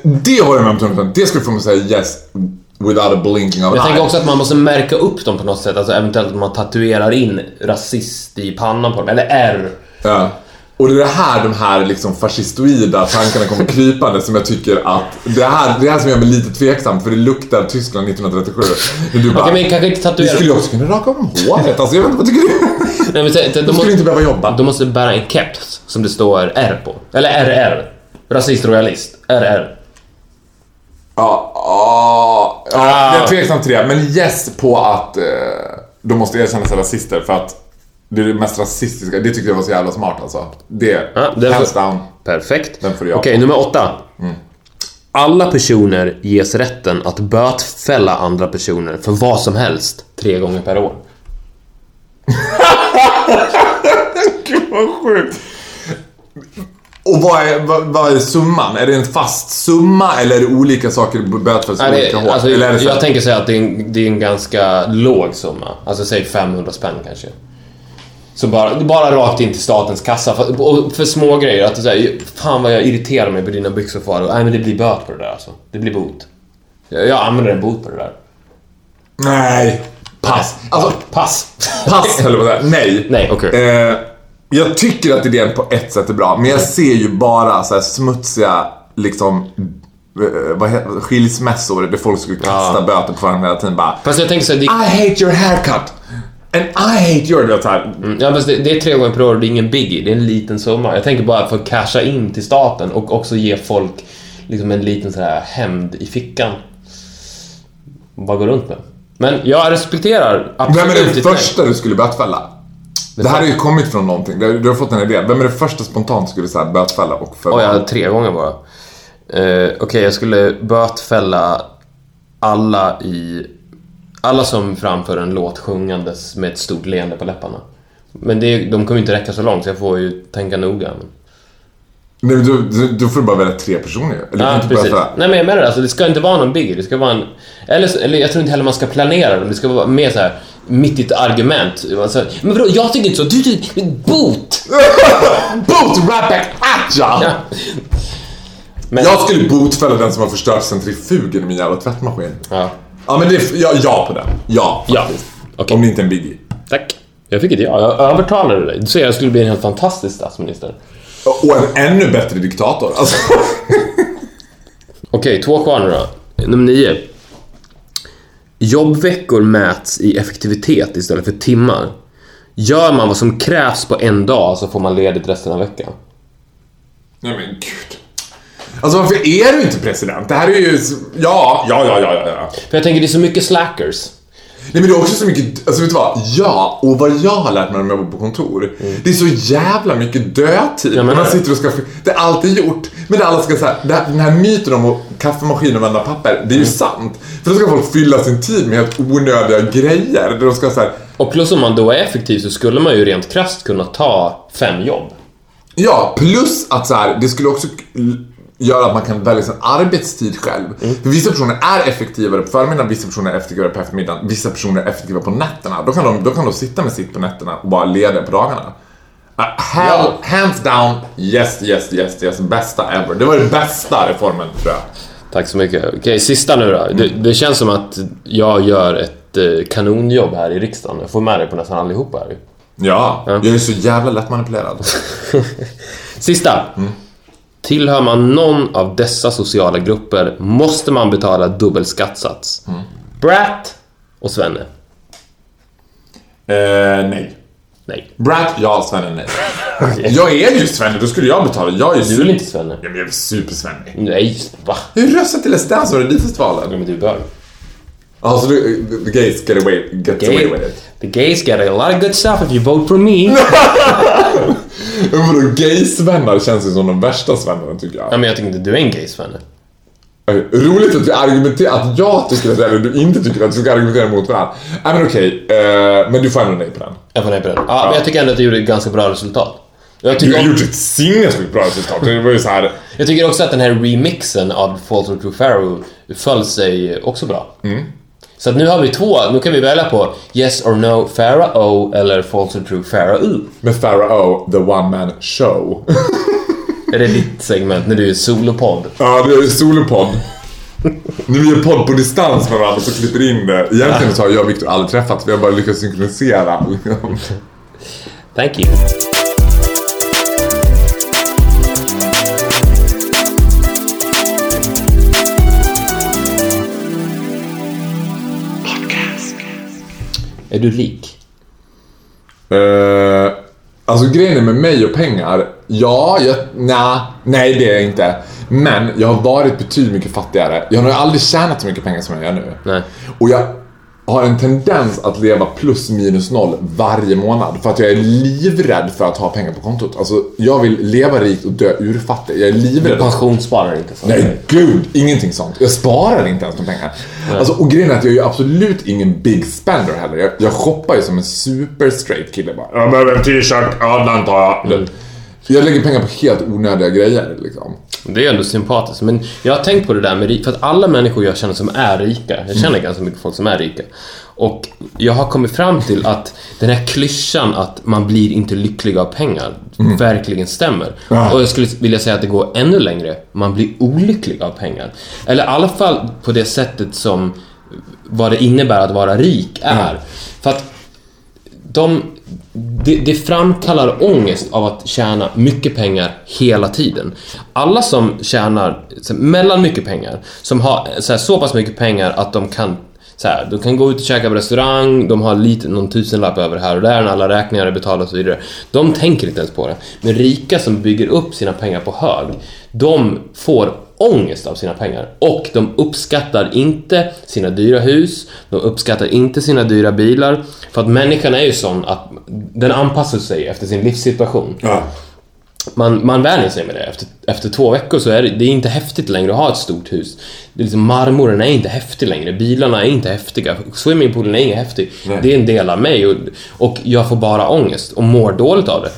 S2: det har jag med om tunneln. Det skulle få mig att säga yes without a blinking of an
S3: Jag tänker
S2: eye.
S3: också att man måste märka upp dem på något sätt, alltså eventuellt att man tatuerar in rasist i pannan på dem, eller R.
S2: Ja. Och det är här de här liksom fascistoida tankarna kommer krypande som jag tycker att det här, det här som gör mig lite tveksam för det luktar Tyskland 1937. När du bara,
S3: Okej, men kanske inte
S2: vi
S3: tatuera...
S2: skulle ju också kunna raka om håret. Alltså jag vet inte, vad tycker du?
S3: Nej, men, så- de,
S2: De skulle
S3: måste,
S2: inte behöva jobba.
S3: de måste bära en keps som det står R på. Eller RR. Rasist, royalist. RR.
S2: Ja, ja, ja,
S3: Ah.
S2: jag är tveksam till det. Men yes på att eh, de måste erkänna sig rasister för att det är det mest rasistiska. Det tyckte jag var så jävla smart alltså. Det,
S3: Ja, den
S2: hands down.
S3: Perfekt.
S2: Den får jag.
S3: Okej, nummer åtta. Alla personer ges rätten att bötfälla andra personer för vad som helst tre gånger per år. <laughs>
S2: Gud vad sjukt. Och vad är, vad, vad är summan? Är det en fast summa eller är det olika saker bötfälls
S3: Nej,
S2: olika hårt?
S3: alltså,
S2: eller
S3: jag
S2: här-
S3: tänker säga att det är, en, det är en ganska låg summa. Alltså säg 500 spänn kanske. Så bara, bara rakt in till statens kassa. För, och för små grejer att här, fan vad jag irriterar mig på dina byxor far. Nej men det blir böt på det där alltså. Det blir bot. Jag, jag använder en bot på det där.
S2: Nej. Pass. Alltså,
S3: Pass.
S2: pass <laughs> höll på säga. Nej.
S3: Nej, okej.
S2: Eh, jag tycker att idén på ett sätt är bra, men jag ser ju bara så här smutsiga, liksom, eh, vad heter skilsmässor där folk skulle kasta
S3: Ja.
S2: böter på varandra hela tiden bara
S3: Fast jag tänker så här, det,
S2: I hate your haircut! And I hate your... Vet såhär.
S3: Mm, Ja, fast det, det är tre gånger per år, det är ingen biggie, det är en liten summa. Jag tänker bara för att casha in till staten och också ge folk liksom en liten sån här hämnd i fickan. Bara gå runt med. Men jag respekterar absolut
S2: Vem är det första du skulle bötfälla? Det här har ju kommit från någonting. Du har fått en idé. Vem är det första spontant skulle säga bötfälla och för
S3: Oj, jag hade tre gånger bara. Eh, Okej, jag skulle bötfälla alla i... Alla som framför en låt sjungandes med ett stort leende på läpparna. Men det, de kommer inte räcka så långt, så jag får ju tänka noga.
S2: Nej, men du, du, då får du bara välja tre personer ju. Eller
S3: Ja,
S2: inte
S3: precis.
S2: bötfälla.
S3: Nej, men jag menar det, alltså, det ska inte vara någon biggie. Det ska vara en... Eller, eller jag tror inte heller man ska planera dem. Det ska vara mer så här mitt i ett argument. Alltså, men vadå, jag tycker inte så. Du, du, bot!
S2: Boot right back at ya!
S3: Ja. Men,
S2: Jag skulle botfälla den som har förstört centrifugen i min jävla tvättmaskin.
S3: ja.
S2: Ja men det ja, ja på den. Ja,
S3: Ja,
S2: faktiskt.
S3: okej.
S2: Om det inte är en biggie.
S3: Tack. Jag fick ett ja. Jag övertalade dig. Du säger jag skulle bli en helt fantastisk statsminister.
S2: Och en ännu bättre diktator. Alltså. <laughs>
S3: Okej, två kvar nu då. Nummer nio. Jobbveckor mäts i effektivitet istället för timmar. Gör man vad som krävs på en dag så får man ledigt resten av veckan.
S2: Nej men gud. Alltså varför är du inte president? Det här är ju... Ja, ja, ja, ja, ja.
S3: För jag tänker det är så mycket slackers.
S2: Nej men det är också så mycket, alltså vet du vad? Ja, och vad jag har lärt mig när jag jobbar på kontor. Det är så jävla mycket dödtid.
S3: Ja, men
S2: man sitter och ska, det är alltid gjort. Men det alla ska säga, den här myten om kaffemaskin och vända papper, det är ju sant. För då ska folk fylla sin tid med helt onödiga grejer. Där de ska så här,
S3: Och plus om man då är effektiv så skulle man ju rent krasst kunna ta fem jobb.
S2: Ja, plus att så här, det skulle också göra att man kan välja sin arbetstid själv. För vissa personer är effektivare på förmiddagen, vissa personer är effektivare på eftermiddagen, vissa personer är effektiva på nätterna. Då kan de, då kan de sitta med sitt på nätterna och bara leda på dagarna. Uh, hell, Hands down, yes, yes, yes, yes, bästa ever. Det var den bästa reformen tror jag.
S3: Tack så mycket. Okej, sista nu då. Det, det känns som att jag gör ett eh, kanonjobb här i riksdagen. Jag får med dig på nästan allihopa här.
S2: Ja, jag är så jävla lättmanipulerad. <laughs>
S3: Sista. Tillhör man någon av dessa sociala grupper måste man betala dubbel skattsats. Brat och Svenne.
S2: Eh, nej.
S3: Nej.
S2: Brad, ja. Svenne, nej. <laughs> Jag är ju Svenne, då skulle jag betala. Jag är ju
S3: Du är inte Svenne?
S2: Ja, men jag är supersvennig.
S3: Nej, va?
S2: Hur röstar till Let's Dance under Melodifestivalen?
S3: Ja, men du bör.
S2: Alltså, du, the gays get away, get away with it.
S3: The gays get a lot of good stuff if you vote for me. <laughs> <laughs>
S2: Vadå, gay-svennar känns ju som de värsta svennarna tycker jag.
S3: ja, men jag tycker inte du är en gays-svenne.
S2: Roligt att vi argumenterar, att jag tycker att eller du inte tycker att vi ska argumentera mot varandra. Nej men okej, eh, men du får ändå nej på den.
S3: Jag får nej på den. Ja, men jag tycker ändå att du gjorde ett ganska bra resultat. Jag
S2: Du har gjort ett sinnessjukt bra resultat. Det var ju så här.
S3: jag tycker också att den här remixen av False or True Pharaoh föll sig också bra. Så nu har vi två, nu kan vi välja på Yes or No Pharaoh eller False or True Pharaoh.
S2: Med Pharaoh, the one man show. <laughs>
S3: Är det ditt segment när du är solopodd?
S2: ja, det är solopodd. Nu vi gör podd på distans med varandra så klipper in det. Egentligen så har jag och Viktor aldrig träffats, vi har bara lyckats synkronisera.
S3: Thank you. Är du rik?
S2: Uh, alltså grejen med mig och pengar, ja, jag, na, nej det är jag inte. Men jag har varit betydligt mycket fattigare. Jag har nog aldrig tjänat så mycket pengar som jag gör nu.
S3: Nej.
S2: Och jag har en tendens att leva plus minus noll varje månad. För att jag är livrädd för att ha pengar på kontot. Alltså, jag vill leva rikt och dö urfattig. Jag är
S3: Du
S2: livrädd.
S3: pensionssparar inte så.
S2: Nej, gud, ingenting sånt. Jag sparar inte ens de pengar. Alltså, och grejen är att jag är ju absolut ingen big spender heller. Jag, jag shoppar ju som en super straight kille bara. Jag behöver en t-shirt, ja den tar jag. Jag lägger pengar på helt onödiga grejer liksom.
S3: Det är ändå sympatiskt. Men jag har tänkt på det där med rik, för att alla människor jag känner som är rika, jag känner ganska mycket folk som är rika. Och jag har kommit fram till att den här klyschan att man blir inte lycklig av pengar verkligen stämmer.
S2: Ja.
S3: Och jag skulle vilja säga att det går ännu längre. Man blir olycklig av pengar. Eller i alla fall på det sättet som vad det innebär att vara rik är. För att de, det, det framkallar ångest av att tjäna mycket pengar hela tiden. Alla som tjänar så, här, mellan mycket pengar, som har så, här, så pass mycket pengar att de kan så här, de kan gå ut och käka på restaurang, de har lite, någon tusenlapp över här och där när alla räkningar är betalda och så vidare. De tänker inte ens på det. Men rika som bygger upp sina pengar på hög, de får ångest av sina pengar och de uppskattar inte sina dyra hus, de uppskattar inte sina dyra bilar för att människan är ju sån att den anpassar sig efter sin livssituation.
S2: Ja.
S3: Man, man vänjer sig med det. Efter, efter två veckor så är det, det är inte häftigt längre att ha ett stort hus. Det är liksom, marmoren är inte häftig längre, bilarna är inte häftiga, swimmingpoolen är inte häftig. Det är en del av mig och, och jag får bara ångest och mår dåligt av det.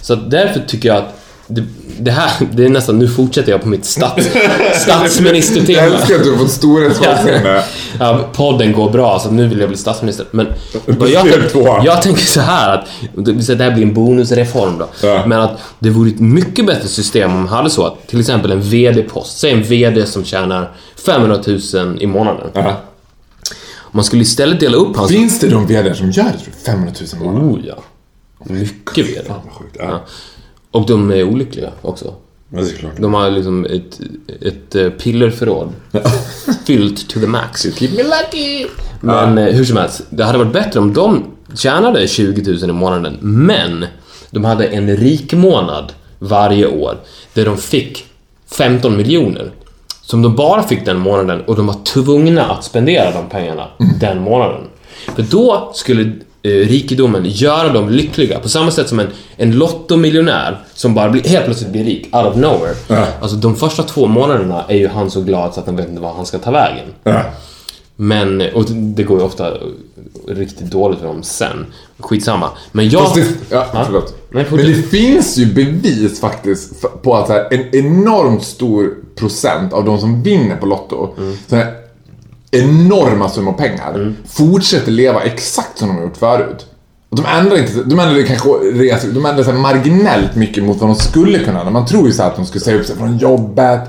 S3: Så därför tycker jag att det, det här, det är nästan, nu fortsätter jag på mitt stats, statsministertema.
S2: Jag älskar att du har fått storhetsvansinne.
S3: Ja, podden går bra så nu vill jag bli statsminister. Men vad jag,
S2: två.
S3: jag tänker så här att det här blir en bonusreform då.
S2: Ja.
S3: Men att det vore ett mycket bättre system om man hade så att till exempel en VD-post, säg en VD som tjänar 500 000 i månaden.
S2: Ja.
S3: Man skulle istället dela upp hans...
S2: Finns det de vd som gör det? tror du? 500 000 i månaden?
S3: Oh ja. Mycket VD.
S2: Fan vad sjukt. Ja.
S3: Och de är olyckliga också.
S2: Ja, det är klart.
S3: De har liksom ett, ett eh, pillerförråd. <laughs> Fyllt to the max.
S2: Keep me lucky!
S3: Men eh, hur som helst, det hade varit bättre om de tjänade 20 000 i månaden, men de hade en rik månad varje år där de fick 15 miljoner. Som de bara fick den månaden och de var tvungna att spendera de pengarna den månaden. För då skulle rikedomen göra dem lyckliga på samma sätt som en, en lottomiljonär som bara blir, helt plötsligt blir rik out of nowhere.
S2: Ja.
S3: Alltså de första två månaderna är ju han så glad så att han vet inte var han ska ta vägen.
S2: Ja.
S3: Men, och det går ju ofta riktigt dåligt för dem sen. Skitsamma. Men jag...
S2: Det, ja,
S3: Ja.
S2: förlåt.
S3: Nej,
S2: Men det finns ju bevis faktiskt på att här, en enormt stor procent av de som vinner på Lotto,
S3: Mm.
S2: så här, enorma summor pengar, fortsätter leva exakt som de har gjort förut. Och de ändrar inte, de ändrar kanske resor, de ändrar så marginellt mycket mot vad de skulle kunna ändra. Man tror ju så att de skulle säga upp sig från jobbet,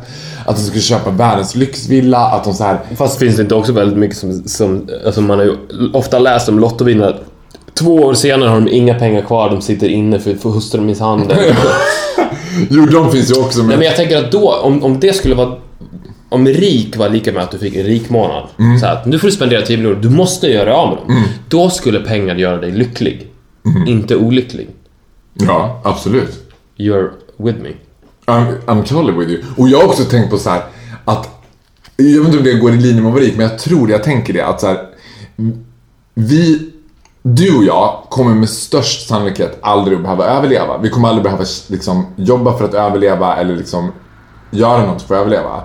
S2: att de skulle köpa världens lyxvilla, att de så här
S3: Fast finns det inte också väldigt mycket som... som alltså man har ju ofta läst om lottovinnare Två år senare har de inga pengar kvar, de sitter inne för, för hustrumisshandel. <laughs>
S2: Jo, de finns ju också, men...
S3: Nej men jag tänker att då, om, om det skulle vara... Om rik var lika med att du fick en rik månad. Så att nu får du spendera 10 miljoner, du måste göra av med dem. Då skulle pengar göra dig lycklig. inte olycklig.
S2: Ja, absolut.
S3: You're with me.
S2: I'm, I'm totally with you. Och jag har också tänkt på så här att, jag vet inte om det går i linje med rik, men jag tror det, jag tänker det att så här, vi, du och jag kommer med störst sannolikhet aldrig att behöva överleva. Vi kommer aldrig behöva liksom, jobba för att överleva eller liksom göra något för att överleva.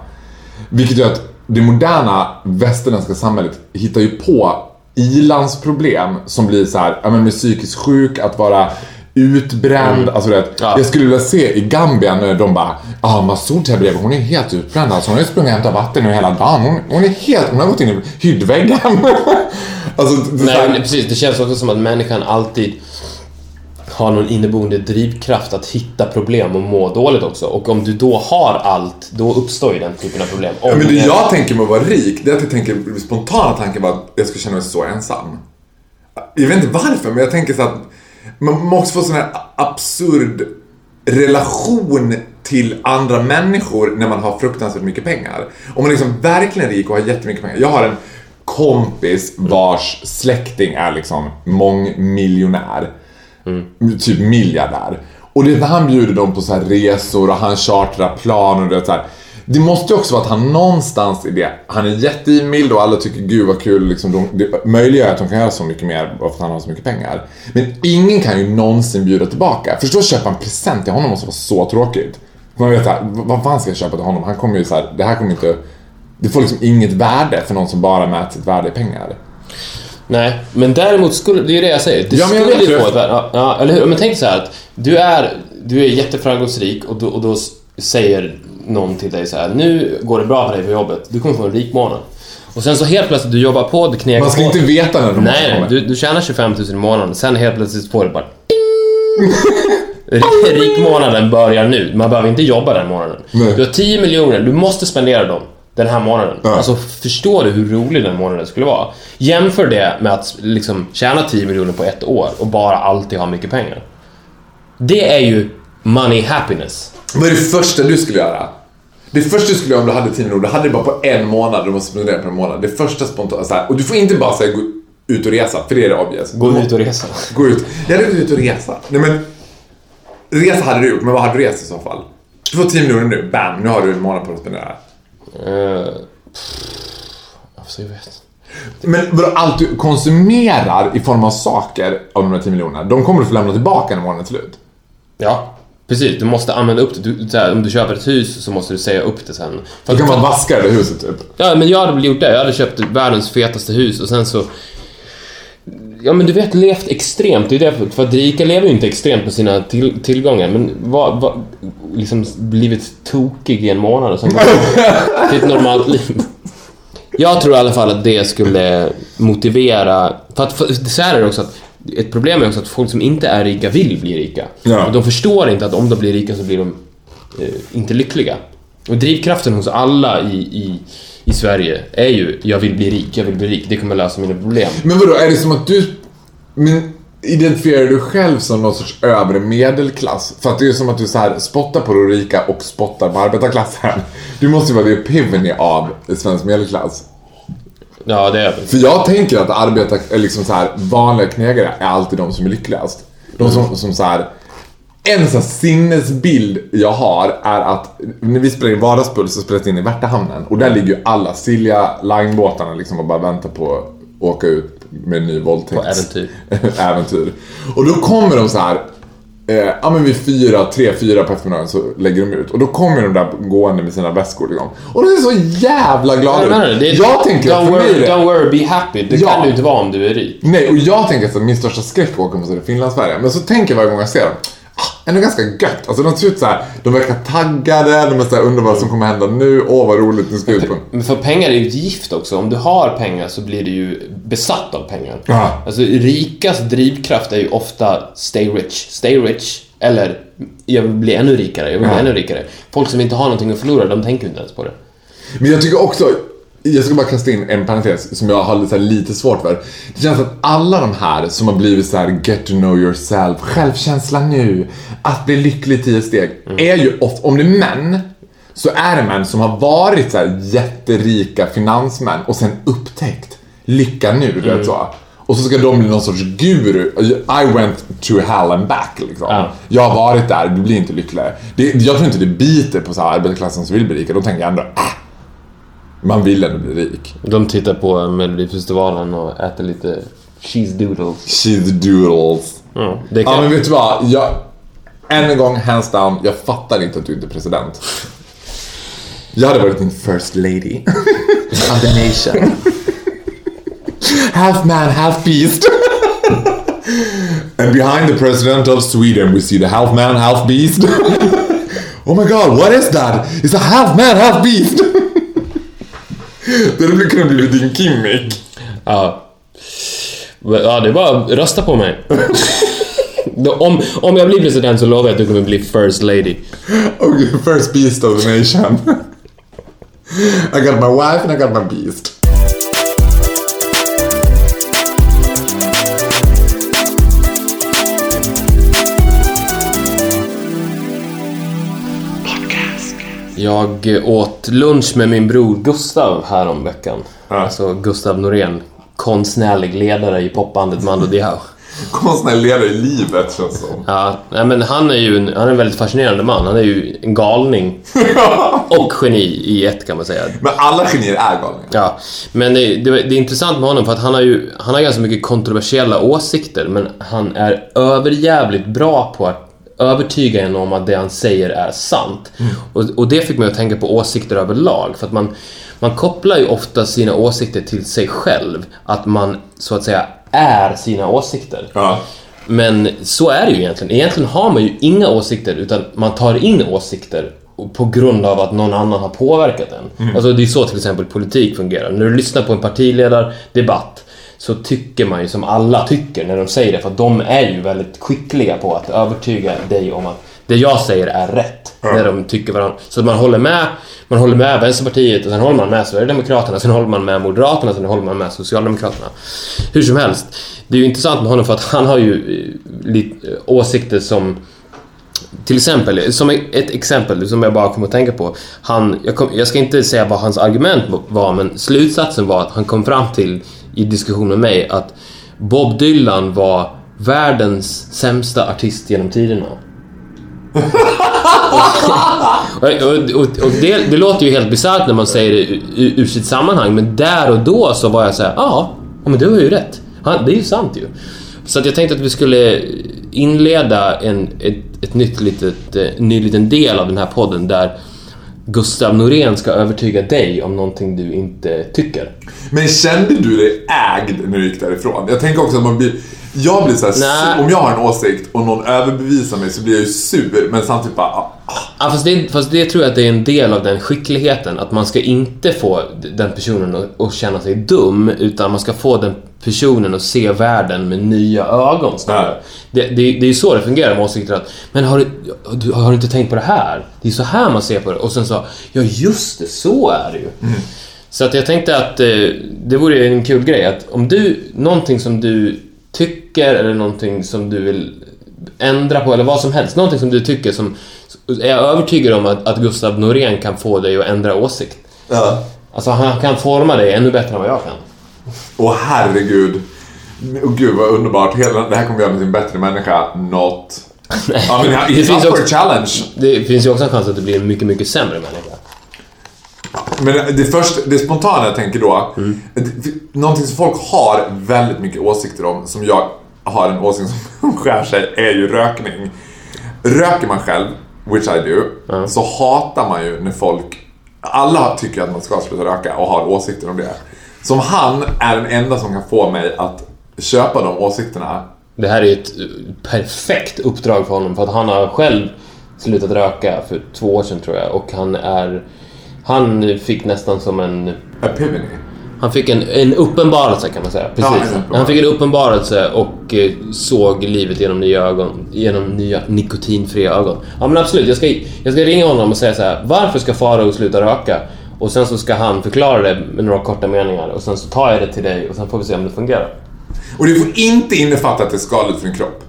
S2: Vilket gör att det moderna västerländska samhället hittar ju på ilandsproblem som blir så här, ja men med psykisk sjuk, att vara utbränd, alltså det,
S3: Ja.
S2: Jag skulle vilja se i Gambia när de bara Ja, ah, Massoud här bredvid, hon är helt utbränd alltså. Hon har ju sprungit och hämtat vatten nu hela dagen. Hon, hon är helt, hon har gått in i hyddväggen. <laughs> alltså,
S3: Nej, men precis. Det känns också som att människan alltid har någon inneboende drivkraft att hitta problem och må dåligt också. Och om du då har allt, då uppstår ju den typen av problem.
S2: Ja, men det
S3: Ångest.
S2: jag tänker med att vara rik, det är att jag tänker, spontana tanken var att jag skulle känna mig så ensam. Jag vet inte varför, men jag tänker så att man måste få sån här absurd relation till andra människor när man har fruktansvärt mycket pengar. Om man liksom verkligen är rik och har jättemycket pengar. Jag har en kompis vars släkting är liksom mångmiljonär. Mm. Typ miljardär. Och det när han bjuder dem på så här resor och han chartrar plan och det så här. Det måste ju också vara att han någonstans i det, han är jättegivmild och alla tycker gud vad kul, liksom, de, det möjliggör att de kan göra så mycket mer bara för att han har så mycket pengar. Men ingen kan ju någonsin bjuda tillbaka. Förstå att köpa en present till honom måste vara så tråkigt. Man vet såhär, vad fan ska jag köpa till honom? Han kommer ju så här, det här kommer inte, det får liksom inget värde för någon som bara mäter sitt värde i pengar.
S3: Nej, men däremot skulle, det är ju det jag säger. Det
S2: Ja, men jag
S3: skulle ju få ett värde. Ja, eller hur? Men tänk så här att du är, du är jätteframgångsrik och då, och då säger någon till dig så här: nu går det bra för dig på jobbet, du kommer få en rik månad. Och sen så helt plötsligt, du jobbar på, du knekar
S2: Man ska
S3: på.
S2: inte veta när de
S3: Nej, nej, du, du tjänar 25 000 i månaden, sen helt plötsligt får du bara <laughs> ding! Rikmånaden börjar nu, man behöver inte jobba den månaden.
S2: Nej.
S3: Du har 10 miljoner, du måste spendera dem den här månaden.
S2: Ja.
S3: Alltså förstår du hur rolig den månaden skulle vara? Jämför det med att liksom tjäna 10 miljoner på ett år och bara alltid ha mycket pengar. Det är ju money happiness.
S2: Vad är det första du skulle göra? Det första du skulle göra om du hade 10 miljoner, du hade det bara på en månad, du måste spendera på en månad. Det första spontana, så här, och du får inte bara säga gå ut och resa, för det är det obvious.
S3: Gå ut och resa.
S2: Gå ut. Jag hade gått ut och resa. Nej men, resa hade du gjort, men vad hade du rest i så fall? Du får 10 miljoner nu, bam, nu har du en månad på dig att spendera.
S3: Uh, alltså, jag vet.
S2: Men vadå, allt du konsumerar i form av saker av de här 10 miljonerna, de kommer du få lämna tillbaka när månaden är slut.
S3: Ja, precis. Du måste använda upp det. Du, här, om du köper ett hus så måste du säga upp det sen. För
S2: Du kan bara vaska det huset typ.
S3: Ja, men jag hade väl gjort det. Jag hade köpt världens fetaste hus och sen så... Ja, men du vet, levt extremt. Det är därför, för att rika lever ju inte extremt med sina till, tillgångar, men vad, vad, liksom blivit tokig i en månad och sen <laughs> till ett normalt liv. Jag tror i alla fall att det skulle motivera... För att, för, så här är det också att ett problem är också att folk som inte är rika vill bli rika.
S2: Ja.
S3: Och de förstår inte att om de blir rika så blir de eh, inte lyckliga. Och drivkraften hos alla i, i, i Sverige är ju jag vill bli rik, jag vill bli rik, det kommer lösa mina problem.
S2: Men vadå, är det som att du... Men identifierar du själv som någon sorts övre medelklass? För att det är som att du så här spottar på de rika och spottar på arbetarklassen. Du måste ju vara the epivany av svensk medelklass.
S3: Ja, det är.
S2: För jag tänker att arbetar, liksom så här, vanliga knegare är alltid de som är lyckligast. De som, som så här, en sån sinnesbild jag har är att när vi spelar in Vardagspuls så spelas det in i Värtahamnen och där ligger ju alla Silja Line-båtarna liksom och bara väntar på att åka ut med en ny våldtäkt.
S3: På äventyr. <laughs>
S2: äventyr. Och då kommer de så här. Eh, ja men vid fyra, tre, fyra på eftermiddagen så lägger de ut. Och då kommer de där gående med sina väskor liksom. Och de är så jävla glada
S3: Jag menar det.
S2: Jag tänker att för mig
S3: worry,
S2: det...
S3: don't worry, be happy. Det
S2: Ja.
S3: kan du inte vara om du är rik.
S2: Nej, och jag tänker att min största skräck är att åka på Finlandsfärja. Men så tänker jag varje gång jag ser dem, ändå ganska gött. Alltså de ser ut så här, de verkar taggade, de är såhär, undrar vad som kommer hända nu, åh vad roligt, nu ska ut på en...
S3: Men för pengar är ju ett gift också. Om du har pengar så blir du ju besatt av pengar.
S2: Ja.
S3: Alltså rikas drivkraft är ju ofta stay rich, stay rich. Eller jag vill bli ännu rikare, jag vill bli
S2: Ja.
S3: ännu rikare. Folk som inte har någonting att förlora, de tänker inte ens på det.
S2: Men jag tycker också, jag ska bara kasta in en parentes som jag har lite, svårt för. Det känns att alla de här som har blivit så här get to know yourself, självkänsla nu, att bli lycklig i tio steg, är ju ofta, om det är män, så är det män som har varit så här jätterika finansmän och sen upptäckt lycka nu, du vet så. Och så ska de bli någon sorts guru. I went to hell and back liksom.
S3: Ja.
S2: Jag har varit där, du blir inte lyckligare. Det, jag tror inte det biter på så här arbetarklassen som vill bli rika. De tänker ändå, äh, man vill ändå bli rik.
S3: De tittar på Melodifestivalen och äter lite cheese doodles.
S2: Cheese doodles.
S3: Ja, det kan...
S2: Ja men vet du vad? Jag, än en gång, hands down, jag fattar inte att du inte är president. Jag hade varit din first lady of the nation. half man, half beast. And behind the president of Sweden we see the half man, half beast. oh my god, what is that? It's a half man, half beast. <laughs> Det hade kunnat bli din gimmick.
S3: Ja. Ja, det är bara rösta på mig. <laughs> om, om jag blir president så lovar jag att du kommer bli first lady.
S2: Okay, first beast of the nation. <laughs> I got my wife and I got my beast.
S3: Jag åt lunch med min bror Gustav härom veckan.
S2: Ja.
S3: Alltså Gustav Norén, konstnärlig ledare i popbandet Mando Diao. <laughs>
S2: Konstnärlig ledare i livet känns som.
S3: Ja, men han är ju en, han är en väldigt fascinerande man. Han är ju en galning <laughs> och geni i ett kan man säga.
S2: Men alla genier är galningar.
S3: Ja, men det, det, det är intressant med honom för att han har ju han har ganska mycket kontroversiella åsikter men han är överjävligt bra på att övertyga en om att det han säger är sant. Och, och det fick mig att tänka på åsikter överlag för att man, man kopplar ju ofta sina åsikter till sig själv. Att man så att säga är sina åsikter.
S2: Ja.
S3: Men så är det ju egentligen. Egentligen har man ju inga åsikter utan man tar in åsikter på grund av att någon annan har påverkat en. Alltså det är så till exempel politik fungerar. När du lyssnar på en partiledardebatt så tycker man ju som alla tycker när de säger det för de är ju väldigt skickliga på att övertyga dig om att det jag säger är rätt. När de tycker varandra. Så att man håller med man håller med Vänsterpartiet och sen håller man med Sverigedemokraterna, sen håller man med Moderaterna, sen håller man med Socialdemokraterna. Hur som helst, det är ju intressant med honom för att han har ju eh, lite eh, åsikter som till exempel, som ett exempel som jag bara kom att tänka på. Han, jag, kom, jag ska inte säga vad hans argument var, men slutsatsen var att han kom fram till i diskussion med mig att Bob Dylan var världens sämsta artist genom tiderna. och och, och, och det, det låter ju helt bisarrt när man säger det ur, ur sitt sammanhang, men där och då så var jag så här, ja, men du har ju rätt. Han, det är ju sant ju. Så att jag tänkte att vi skulle inleda en, ett, ett nytt litet, en ny liten del av den här podden där Gustav Norén ska övertyga dig om någonting du inte tycker.
S2: Men kände du dig ägd när du gick därifrån? Jag tänker också att man blir... Jag blir sur- om jag har en åsikt och någon överbevisar mig så blir jag ju sur, men samtidigt bara... ah, ah.
S3: Ja, fast, det, fast det tror jag att det är en del av den skickligheten. Att man ska inte få den personen att, att känna sig dum, utan man ska få den personen att se världen med nya ögon snarare. Det, det, det är ju så det fungerar med åsikter. Att, men har du, har du inte tänkt på det här? Det är så här man ser på det. Och sen så, ja just det, så är det ju. Så att jag tänkte att eh, det vore en kul grej att om du, någonting som du tycker eller någonting som du vill ändra på eller vad som helst, någonting som du tycker som är jag övertygad om att, att Gustav Norén kan få dig att ändra åsikt.
S2: Ja.
S3: Alltså han kan forma dig ännu bättre än vad jag kan.
S2: Åh herregud. Åh gud vad underbart. Hela, det här kommer göra mig till en bättre människa. Not. Ja men
S3: Det finns också-
S2: challenge.
S3: Det finns ju också en chans att du blir en mycket, mycket sämre människa.
S2: Men det, först, det spontana jag tänker då, det, någonting som folk har väldigt mycket åsikter om, som jag har en åsikt <laughs> som skär sig, är ju rökning. Röker man själv, which I do, så hatar man ju när folk, alla tycker att man ska sluta röka och har åsikter om det. Som han är den enda som kan få mig att köpa de åsikterna.
S3: Det här är ett eh, perfekt uppdrag för honom för att han har själv slutat röka för två år sedan tror jag och han är... Han fick nästan som en...
S2: Epiphany.
S3: Han fick en, en uppenbarelse kan man säga.
S2: Ja,
S3: Precis.
S2: uppenbarelse.
S3: han fick en uppenbarelse och eh, såg livet genom nya ögon. Genom nya nikotinfria ögon. Ja men absolut, jag ska, jag ska ringa honom och säga så här. Varför ska Farao sluta röka? Och sen så ska han förklara det med några korta meningar och sen så tar jag det till dig och sen får vi se om det fungerar.
S2: Och det får inte innefatta att det är skadligt för din kropp.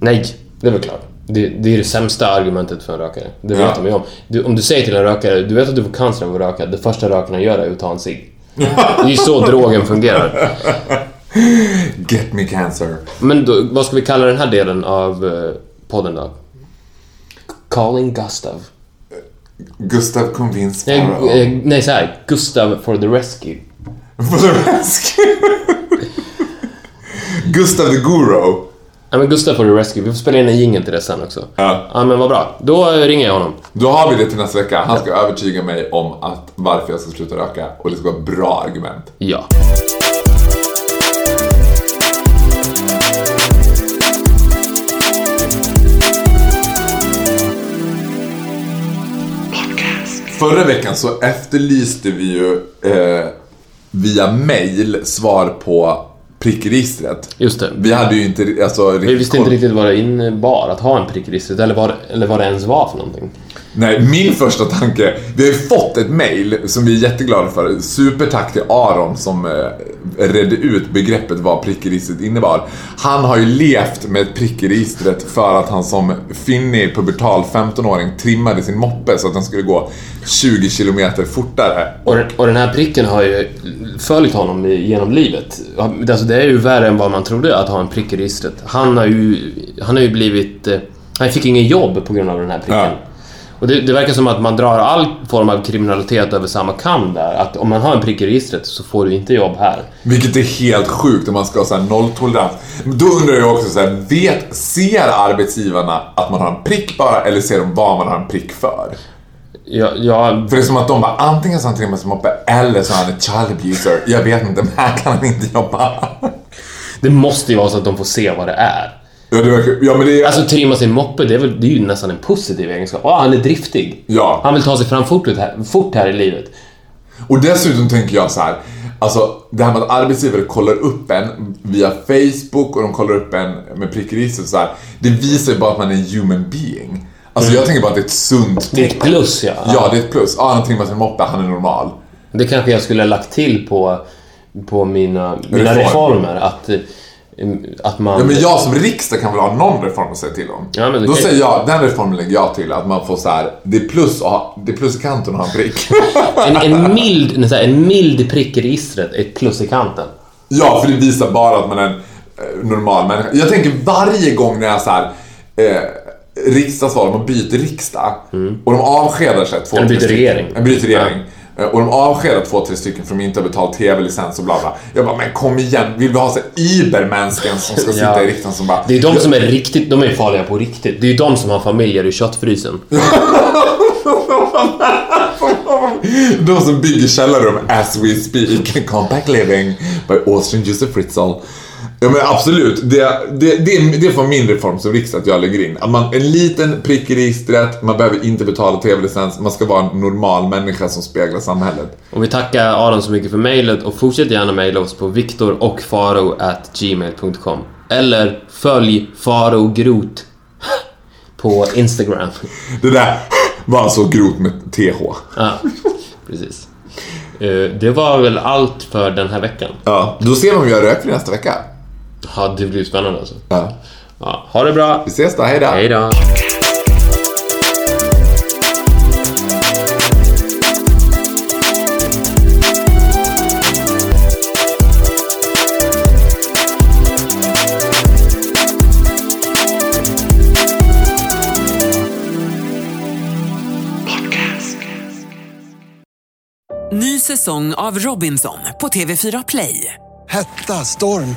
S3: Nej, det är väl klart. Det, det är det sämsta argumentet för en rökare. Det vet
S2: Ja.
S3: de ju om. Du, om du säger till en rökare, du vet att du får cancer av att röka, det första rökarna gör är att ta en cigg. Det är ju så drogen fungerar.
S2: Get me cancer.
S3: Men då, vad ska vi kalla den här delen av eh, podden då? Calling Gustav.
S2: Gustav convince
S3: Nej,
S2: Farao.
S3: eh, nej så här. Gustav for the rescue.
S2: For the rescue. Gustav the Guru.
S3: Ja men Gustav for the rescue. Vi får spela in en jingle till det sen också.
S2: Ja.
S3: Ja men vad bra. Då eh, ringer jag honom.
S2: Då har vi det till nästa vecka. Han ska övertyga mig om att varför jag ska sluta röka och det ska vara bra argument.
S3: Ja.
S2: Förra veckan så efterlyste vi ju eh, via mail svar på prickregistret.
S3: Just det.
S2: Vi hade ju inte alltså,
S3: Vi visste inte riktigt vad det innebar att ha en prick i registret eller vad, eller vad det ens var för någonting.
S2: Nej, min första tanke, vi har ju fått ett mail som vi är jätteglada för. Supertack till Aron som eh, redde ut begreppet vad prickregistret innebar. Han har ju levt med prickregistret för att han som finnig pubertal 15-åring trimmade sin moppe så att den skulle gå 20 kilometer fortare.
S3: Och och den här pricken har ju följt honom genom livet. Alltså det är ju värre än vad man trodde att ha en prick i registret. Han har ju, han har ju blivit... eh, Han fick ingen jobb på grund av den här pricken.
S2: Ja.
S3: Och det, det verkar som att man drar all form av kriminalitet över samma kam där. Att om man har en prick i registret så får du inte jobb här.
S2: Vilket är helt sjukt om man ska ha så här nolltolerans. Då undrar jag också så här, vet, ser arbetsgivarna att man har en prick bara eller ser de vad man har en prick för?
S3: Jag, jag,
S2: För det är som att de bara, antingen så har han sin moppe eller så är han en child abuser. Jag vet inte, men här kan han inte jobba.
S3: det måste ju vara så att de får se vad det är.
S2: Ja, det verkar, ja men det är...
S3: Alltså trimma sin moppe, det är, väl, det är ju nästan en positiv egenskap. Ah, han är driftig.
S2: Ja.
S3: Han vill ta sig fram fort, här, fort här i livet.
S2: Och dessutom tänker jag så här. Alltså det här med att arbetsgivare kollar upp en via Facebook och de kollar upp en med prickregistret så här. Det visar ju bara att man är en human being. Alltså jag tänker bara att det är ett sunt
S3: Det är ett plus ja.
S2: Ja, det är ett plus. Ja, han trimmar sin moppe, han är normal.
S3: Det kanske jag skulle ha lagt till på, på mina, mina
S2: Reform.
S3: reformer. Att, att man...
S2: Ja, men jag som riksdag kan väl ha någon reform att säga till om.
S3: Ja, men
S2: Då säger jag, den reformen lägger jag till, att man får så här, det är plus, att ha- det är plus i kanten att ha en prick. <laughs>
S3: en, en, mild, en, en mild prick i registret är ett plus i kanten.
S2: Ja, för det visar bara att man är en eh, normal människa. Jag tänker varje gång när jag så här, eh, riksdagsval, man byter riksdag och de avskedar sig två,
S3: Eller byter regering.
S2: Ja, byter regering. Eh, Och de avskedar två, tre stycken för de inte har betalt tv-licens och bla bla. Jag bara, men kom igen, vill vi ha så Ibermänsken som ska <laughs> sitta
S3: Ja.
S2: i riksdagen som bara...
S3: Det är de som är riktigt, de är farliga på riktigt. Det är de som har familjer i köttfrysen. <laughs>
S2: De som bygger källarrum as we speak. Compact living by Austrian Josef Fritzl. Ja men absolut, det, det, det, det får min reform som riksdag att jag lägger in. Att man, en liten prick i registret, man behöver inte betala tv-licens, man ska vara en normal människa som speglar samhället.
S3: Och vi tackar Aron så mycket för mejlet och fortsätt gärna mejla oss på viktor och gmail.com Eller följ Faro Groth <laughs> på Instagram.
S2: Det där var så grovt med TH.
S3: Ja, precis. Eh, Det var väl allt för den här veckan.
S2: Ja, då ser vi om jag röker nästa vecka.
S3: Ja, det blir spännande alltså.
S2: Ja.
S3: Ja, ha det bra.
S2: Vi ses då, hejdå!
S3: Hej då.
S4: Ny säsong av Robinson på TV4 Play.
S5: Hetta, storm,